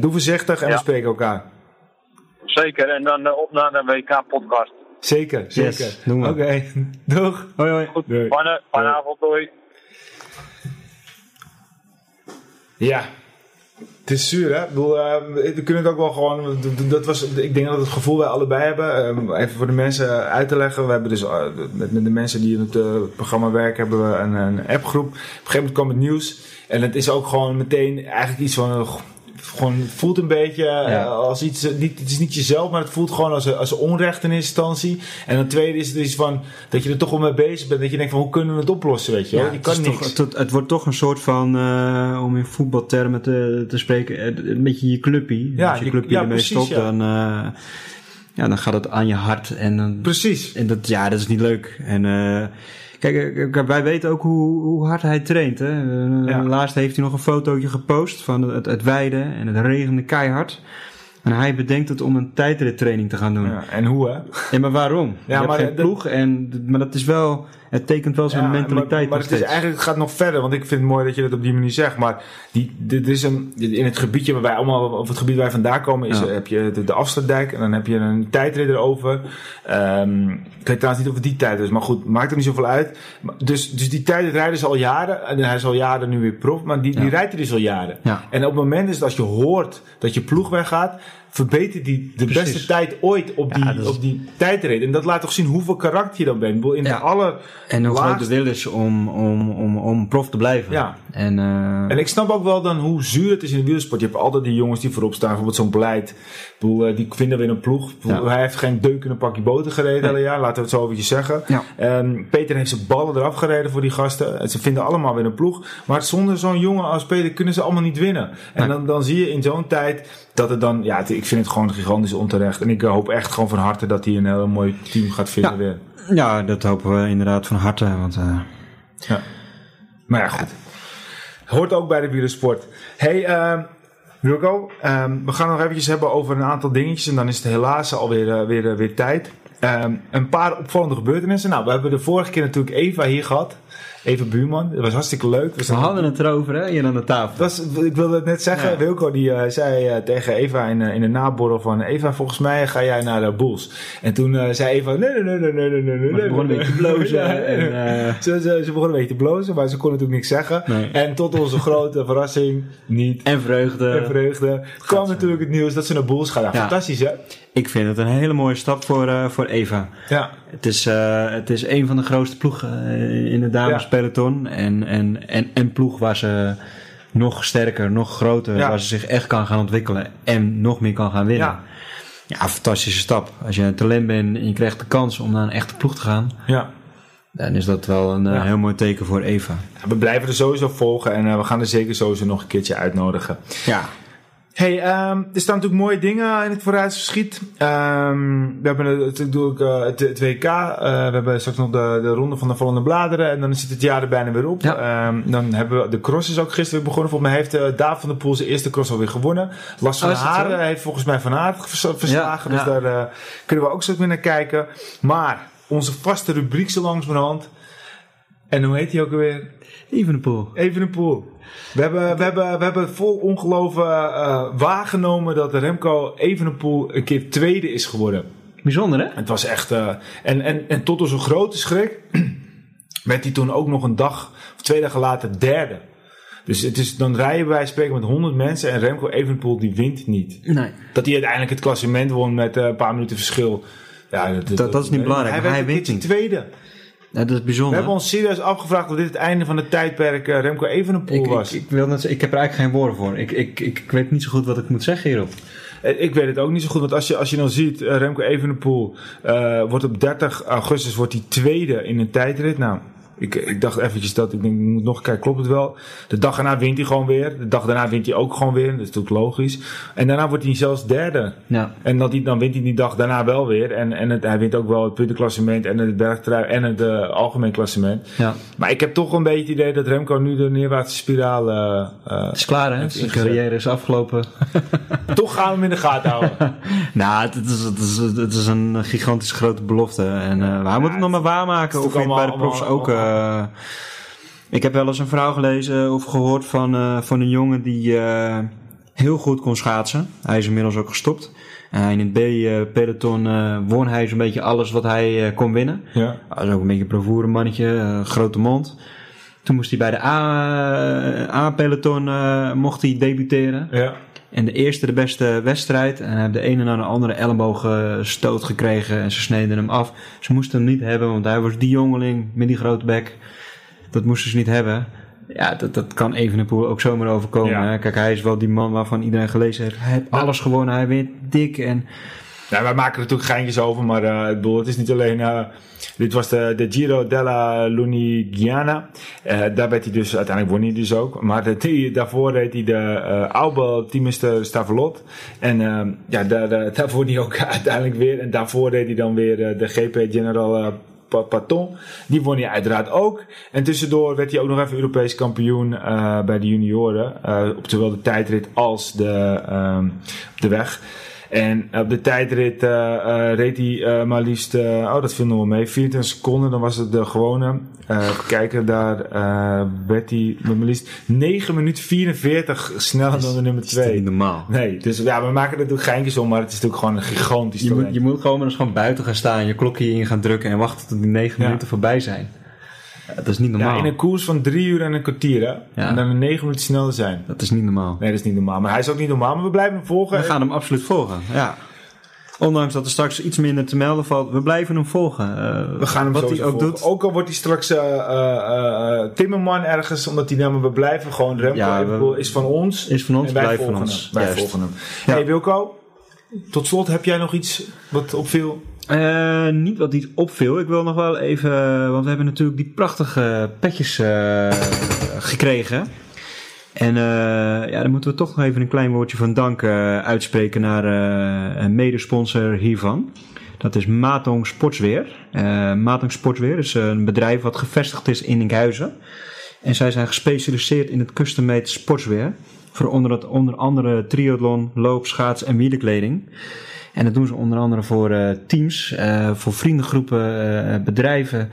doe voorzichtig en ja. we spreken elkaar. Zeker, en dan op naar de WK-podcast. Zeker, zeker. Yes, doen we. Oké, doeg. Hoi hoi. Goed, Nee. mannen, fijne avond, doei. Ja. Het is zuur, hè? Ik bedoel, eh, we kunnen het ook wel gewoon. Dat was, ik denk dat het gevoel wij allebei hebben. eh, even voor de mensen uit te leggen. We hebben dus eh, met, met de mensen die in het eh, programma werken, hebben we een, een appgroep. Op een gegeven moment kwam het nieuws. En het is ook gewoon meteen eigenlijk iets van. Eh, gewoon, voelt een beetje eh, Ja. als iets. eh, Niet, het is niet jezelf, maar het voelt gewoon als, als onrecht in instantie. En dan tweede is het iets van. Dat je er toch wel mee bezig bent. Dat je denkt van hoe kunnen we het oplossen, weet je wel? Ja, je het, kan is niks. toch, het, het wordt toch een soort van, eh, om in voetbaltermen te, te spreken, eh, een beetje je clubpie. Ja, Als je je- clubje ja, ermee precies, stopt, ja. dan, eh, ja, dan gaat het aan je hart. En, dan, Precies. en dat, ja, dat is niet leuk. En eh, kijk, eh, kijk, wij weten ook hoe, hoe hard hij traint. Hè? Eh, Ja. Laatst heeft hij nog een fotootje gepost van het, het weiden en het regende keihard. En hij bedenkt het om een tijdrittraining te gaan doen. Ja, Ja, en hoe, hè? maar waarom? je hebt maar geen dat- ploeg, en, maar dat is wel, het tekent wel zijn Ja, mentaliteit Maar, het, is eigenlijk, het gaat nog verder, want ik vind het mooi dat je dat op die manier zegt. Maar die, dit is een, in het gebiedje waar wij allemaal, of het gebied waar wij vandaan komen, is, Ja. heb je de, de en dan heb je een tijdrit erover. Ehm, ik weet trouwens niet of het die tijd is, maar goed, maakt er niet zoveel uit. Dus, dus die tijdrit rijden ze al jaren, en hij is al jaren nu weer prof, maar die, die Ja. rijdt hij dus al jaren. Ja. En op het moment is dat als je hoort dat je ploeg weggaat, verbetert die de Precies. beste tijd ooit op die, Ja, op die tijdrit. En dat laat toch zien hoeveel karakter je dan bent. In Ja. de aller En hoe groot de wil is om, om, om, om prof te blijven. Ja. En, eh, En ik snap ook wel dan hoe zuur het is in de wielersport. Je hebt altijd die jongens die voorop staan. Bijvoorbeeld zo'n beleid. Eh, die vinden we in een ploeg. Hij heeft geen deuk in een pakje boter gereden Nee. hele jaar. Laten we het zo eventjes zeggen. Ehm, Peter heeft zijn ballen eraf gereden voor die gasten. En ze vinden allemaal weer een ploeg. Maar zonder zo'n jongen als Peter kunnen ze allemaal niet winnen. En Nee. dan, dan zie je in zo'n tijd dat het dan... Ja, ik vind het gewoon gigantisch onterecht. En ik eh, hoop echt gewoon van harte dat hij een heel mooi team gaat vinden Ja. weer. ja, dat hopen we inderdaad van harte. Want, eh, Ja. Maar ja, goed. Hoort ook bij de wielersport. Hey, Wilco, ehm, we gaan nog eventjes hebben over een aantal dingetjes. En dan is het helaas alweer eh, weer, weer tijd. Ehm, een paar opvallende gebeurtenissen. Nou, we hebben de vorige keer natuurlijk Eva hier gehad. Even buurman. Dat was hartstikke leuk. We, hadden het erover, hè, hier aan de tafel. Dat ik wilde het net zeggen. Ja. Wilco die eh, zei eh, tegen Eva in, eh, in de naborrel van... Eva, volgens mij ga jij naar de Bulls. En toen zei Eva... Nee, nee, nee, nee, nee, nee, nee. Maar ze begon een beetje te blozen. en, ze, ze, ze een beetje te blozen, maar ze konden natuurlijk niks zeggen. En tot onze grote verrassing niet. En vreugde. En vreugde. Kwam natuurlijk het nieuws dat ze naar Bulls gaan. Fantastisch, hè? Ik vind het een hele mooie stap voor, eh, voor Eva. Ja, Het is, eh, het is een van de grootste ploegen eh, in het damespeloton. En, en, en, en ploeg waar ze nog sterker, nog groter, Ja. waar ze zich echt kan gaan ontwikkelen. En nog meer kan gaan winnen. Ja. Ja, fantastische stap. Als je een talent bent en je krijgt de kans om naar een echte ploeg te gaan. ja. Dan is dat wel een Ja. heel mooi teken voor Eva. We blijven er sowieso volgen en we gaan er zeker sowieso nog een keertje uitnodigen. Ja. Hey, ehm, er staan natuurlijk mooie dingen in het vooruitgeschiet. Ehm we hebben het, natuurlijk eh, het, het WK. eh, we hebben straks nog de, de ronde van de vallende bladeren. En dan zit het jaar er bijna weer op. Ja. Ehm, dan hebben we de cross is ook gisteren weer begonnen. Volgens mij heeft eh Daaf van der Poel zijn eerste cross alweer gewonnen. Lars van Oh, heeft volgens mij Van vers- verslagen. Ja, dus ja. daar eh, kunnen we ook zo weer naar kijken. Maar onze vaste rubriek zo langzamerhand. En hoe heet die ook alweer? Evenepoel. Even een pool. We hebben, we hebben, we hebben vol ongeloven eh, waargenomen dat Remco Evenepoel een keer tweede is geworden. Bijzonder, hè? Het was echt... eh, en, en, en tot onze grote schrik werd hij toen ook nog een dag of twee dagen later derde. Dus het is, dan rijden wij spreken met 100 mensen en Remco Evenepoel die wint niet. Nee. Dat hij uiteindelijk het klassement won met eh, een paar minuten verschil. Ja, Dat- dat is niet belangrijk, Hij hij wint niet. tweede. Ja, dat is We bijzonder. hebben ons serieus afgevraagd of dit het einde van het tijdperk eh, Remco Evenepoel ik, was. ik, ik, wil net zeggen, ik heb er eigenlijk geen woorden voor. Ik, ik, ik, ik weet niet zo goed wat ik moet zeggen hierop. Eh, Ik weet het ook niet zo goed, want als je, als je dan ziet, eh, Remco Evenepoel eh, wordt op 30 augustus wordt hij tweede in een tijdrit. Nou, ik, ik dacht eventjes dat, ik denk, ik moet nog kijken, klopt het wel? De dag daarna wint hij gewoon weer. De dag daarna wint hij ook gewoon weer, dat is natuurlijk logisch. En daarna wordt hij zelfs derde. Ja. En dat hij, dan wint hij die dag daarna wel weer. En, en het, hij wint ook wel het puntenklassement en het bergtrui en het eh, algemeen klassement. ja. Maar ik heb toch een beetje het idee dat Remco nu de neerwaartse spiraal... eh, eh, Het is klaar, hè? Zijn carrière is afgelopen. toch gaan we hem in de gaten houden. nou, het, is, het, is, het is een gigantisch grote belofte. En wij moeten het nog maar waarmaken. Of toch bij de profs ook... eh, ik heb wel eens een verhaal gelezen of gehoord van, eh, van een jongen die eh, heel goed kon schaatsen. Hij is inmiddels ook gestopt. En in het B-peloton won hij zo'n beetje alles wat hij kon winnen. Ja. Hij was ook een beetje een bravoure mannetje, grote mond. Toen moest hij bij de A-peloton mocht hij debuteren. Ja. En de eerste de beste wedstrijd. En hij heeft de ene na de andere elleboogstoot gekregen. En ze sneden hem af. Ze moesten hem niet hebben, want hij was die jongeling met die grote bek. Dat moesten ze niet hebben. Ja, dat, dat kan Evenepoel ook zomaar overkomen. Ja. Hè? Kijk, hij is wel die man waarvan iedereen gelezen heeft. Hij heeft alles gewonnen. Hij wint dik. En Ja, wij maken er natuurlijk geintjes over, maar eh, ik bedoel, het is niet alleen... eh, dit was de, de Giro della Lunigiana. Eh, daar werd hij dus, uiteindelijk won hij dus ook. Maar de, daarvoor reed hij de uh, Aube Teamster Stavelot. En ja, daar, daar, won hij ook uiteindelijk weer. En daarvoor reed hij dan weer de GP General Pa- Paton. Die won hij uiteraard ook. En tussendoor werd hij ook nog even Europees kampioen bij de junioren. op zowel de tijdrit als de, de weg. En op de tijdrit eh, eh, reed hij eh, maar liefst, eh, oh dat viel nog wel mee, 24 seconden. Dan was het de gewone. Eh, even kijken, daar eh, werd hij met maar liefst 9 minuten 44 sneller dan de nummer is dat 2. niet normaal. Nee, dus ja, we maken er natuurlijk geintjes om, maar het is natuurlijk gewoon een gigantisch Je moet, je moet gewoon maar eens gewoon buiten gaan staan. Je klokje in gaan drukken. En wachten tot die negen Ja. minuten voorbij zijn. Dat is niet normaal. Ja, in een koers van 3 uur en een kwartier, hè? Ja. En dan een 9 minuten sneller zijn. Dat is niet normaal. Nee, dat is niet normaal. Maar hij is ook niet normaal, maar we blijven hem volgen. We gaan hem absoluut volgen. Ja. Ondanks dat er straks iets minder te melden valt, we blijven hem volgen. Eh, We gaan hem wat hij ook volgen. doet. Ook al wordt hij straks eh, eh, Timmerman ergens, omdat hij dan we blijven gewoon Remco Ja, we- is van ons. Is van ons, wij volgen van ons. Hem. Wij Juist. volgen hem. Ja. Hey Wilco, tot slot heb jij nog iets wat opviel? Eh, niet wat iets opviel. Ik wil nog wel even, want we hebben natuurlijk die prachtige petjes eh, gekregen. En eh, ja, dan moeten we toch nog even een klein woordje van dank eh, uitspreken naar eh, een medesponsor hiervan. Dat is Matong Sportsweer. Eh Matong Sportsweer is een bedrijf wat gevestigd is in Enkhuizen. En zij zijn gespecialiseerd in het custom-made sportswear. Voor onder, het, onder andere triathlon, loop, schaats en wielerkleding. En dat doen ze onder andere voor eh, teams, eh, voor vriendengroepen, eh, bedrijven.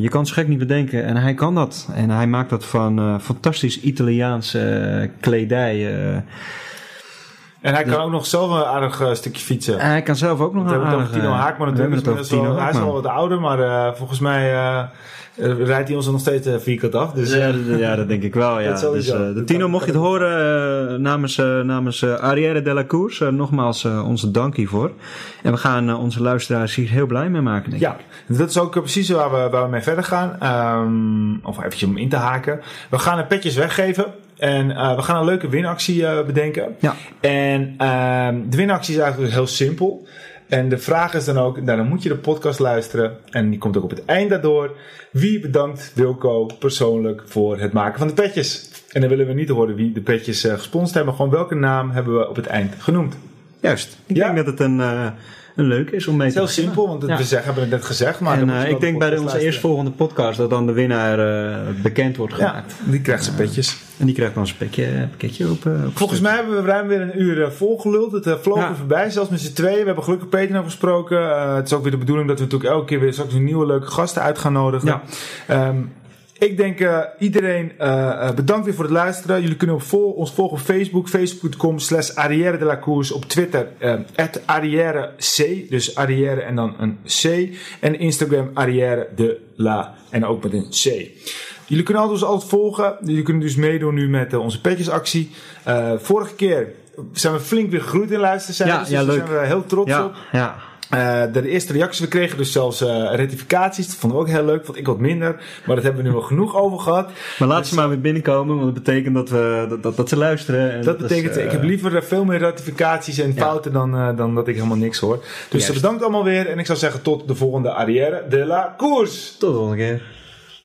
Je kan het gek niet bedenken en hij kan dat. En hij maakt dat van fantastisch Italiaanse eh, kledij. En hij kan ook nog zelf een aardig eh, stukje fietsen. En hij kan zelf ook nog een aardige- Tino Haakman natuurlijk. het Dus Tino hij is wel Haakman. wat ouder, maar eh, volgens mij eh, rijdt hij ons er nog steeds vierkant af. Dus, Ja, dat- ja, dat denk ik wel. Ja. Dus, de Tino, mocht je het horen, namens, namens Arrière de la Course, eh, nogmaals onze dank hiervoor. En we gaan onze luisteraars hier heel blij mee maken. Denk ik. Ja, dat is ook precies waar we, waar we mee verder gaan. Ehm, of eventjes om in te haken. We gaan de petjes weggeven. En eh, we gaan een leuke winactie eh, bedenken. Ja. En ehm, de winactie is eigenlijk heel simpel. En de vraag is dan ook, nou, dan moet je de podcast luisteren. En die komt ook op het eind daardoor. Wie bedankt Wilco persoonlijk voor het maken van de petjes? En dan willen we niet horen wie de petjes eh, gesponsord hebben. Gewoon welke naam hebben we op het eind genoemd. Juist. Ik Ja. denk dat het een, een leuk is om mee Het is te heel simpel, want het, Ja. we zeggen, hebben het net gezegd. Maar en eh, ik de denk bij de, onze eerstvolgende podcast dat dan de winnaar eh, bekend wordt Ja, gemaakt. die krijgt zijn petjes. En die krijgt dan zijn pakketje, pakketje op. eh, op Volgens mij hebben we ruim weer een uur eh, volgeluld. Het vloog Ja. er voorbij, zelfs met z'n tweeën. We hebben gelukkig Peter nog gesproken. Eh, het is ook weer de bedoeling dat we natuurlijk elke keer weer straks nieuwe leuke gasten uit gaan nodigen. Ja. Ehm, ik denk eh, iedereen eh, eh, bedankt weer voor het luisteren. Jullie kunnen op vol- ons volgen op Facebook. Facebook.com slash Arrière de la Course. Op Twitter Arrière C. Dus Arrière en dan een C. En Instagram Arrière de la. En ook met een C. Jullie kunnen ons altijd volgen. Jullie kunnen dus meedoen nu met onze petjesactie. Vorige keer zijn we flink weer gegroeid in luistercijfers. Ja, ja, dus daar zijn we heel trots ja, op. ja. Eh, de eerste reacties, we kregen dus zelfs eh rectificaties. Dat vonden we ook heel leuk, vond ik wat minder. Maar dat hebben we nu wel genoeg over gehad. Maar laat ze maar weer binnenkomen, want dat betekent dat, we, dat, dat, dat ze luisteren. En Dat betekent, is, eh, ik heb liever veel meer ratificaties en Ja. fouten dan, dan dat ik helemaal niks hoor. Dus Juist. bedankt allemaal weer. En ik zou zeggen tot de volgende Arrière de la Course. Tot de volgende keer.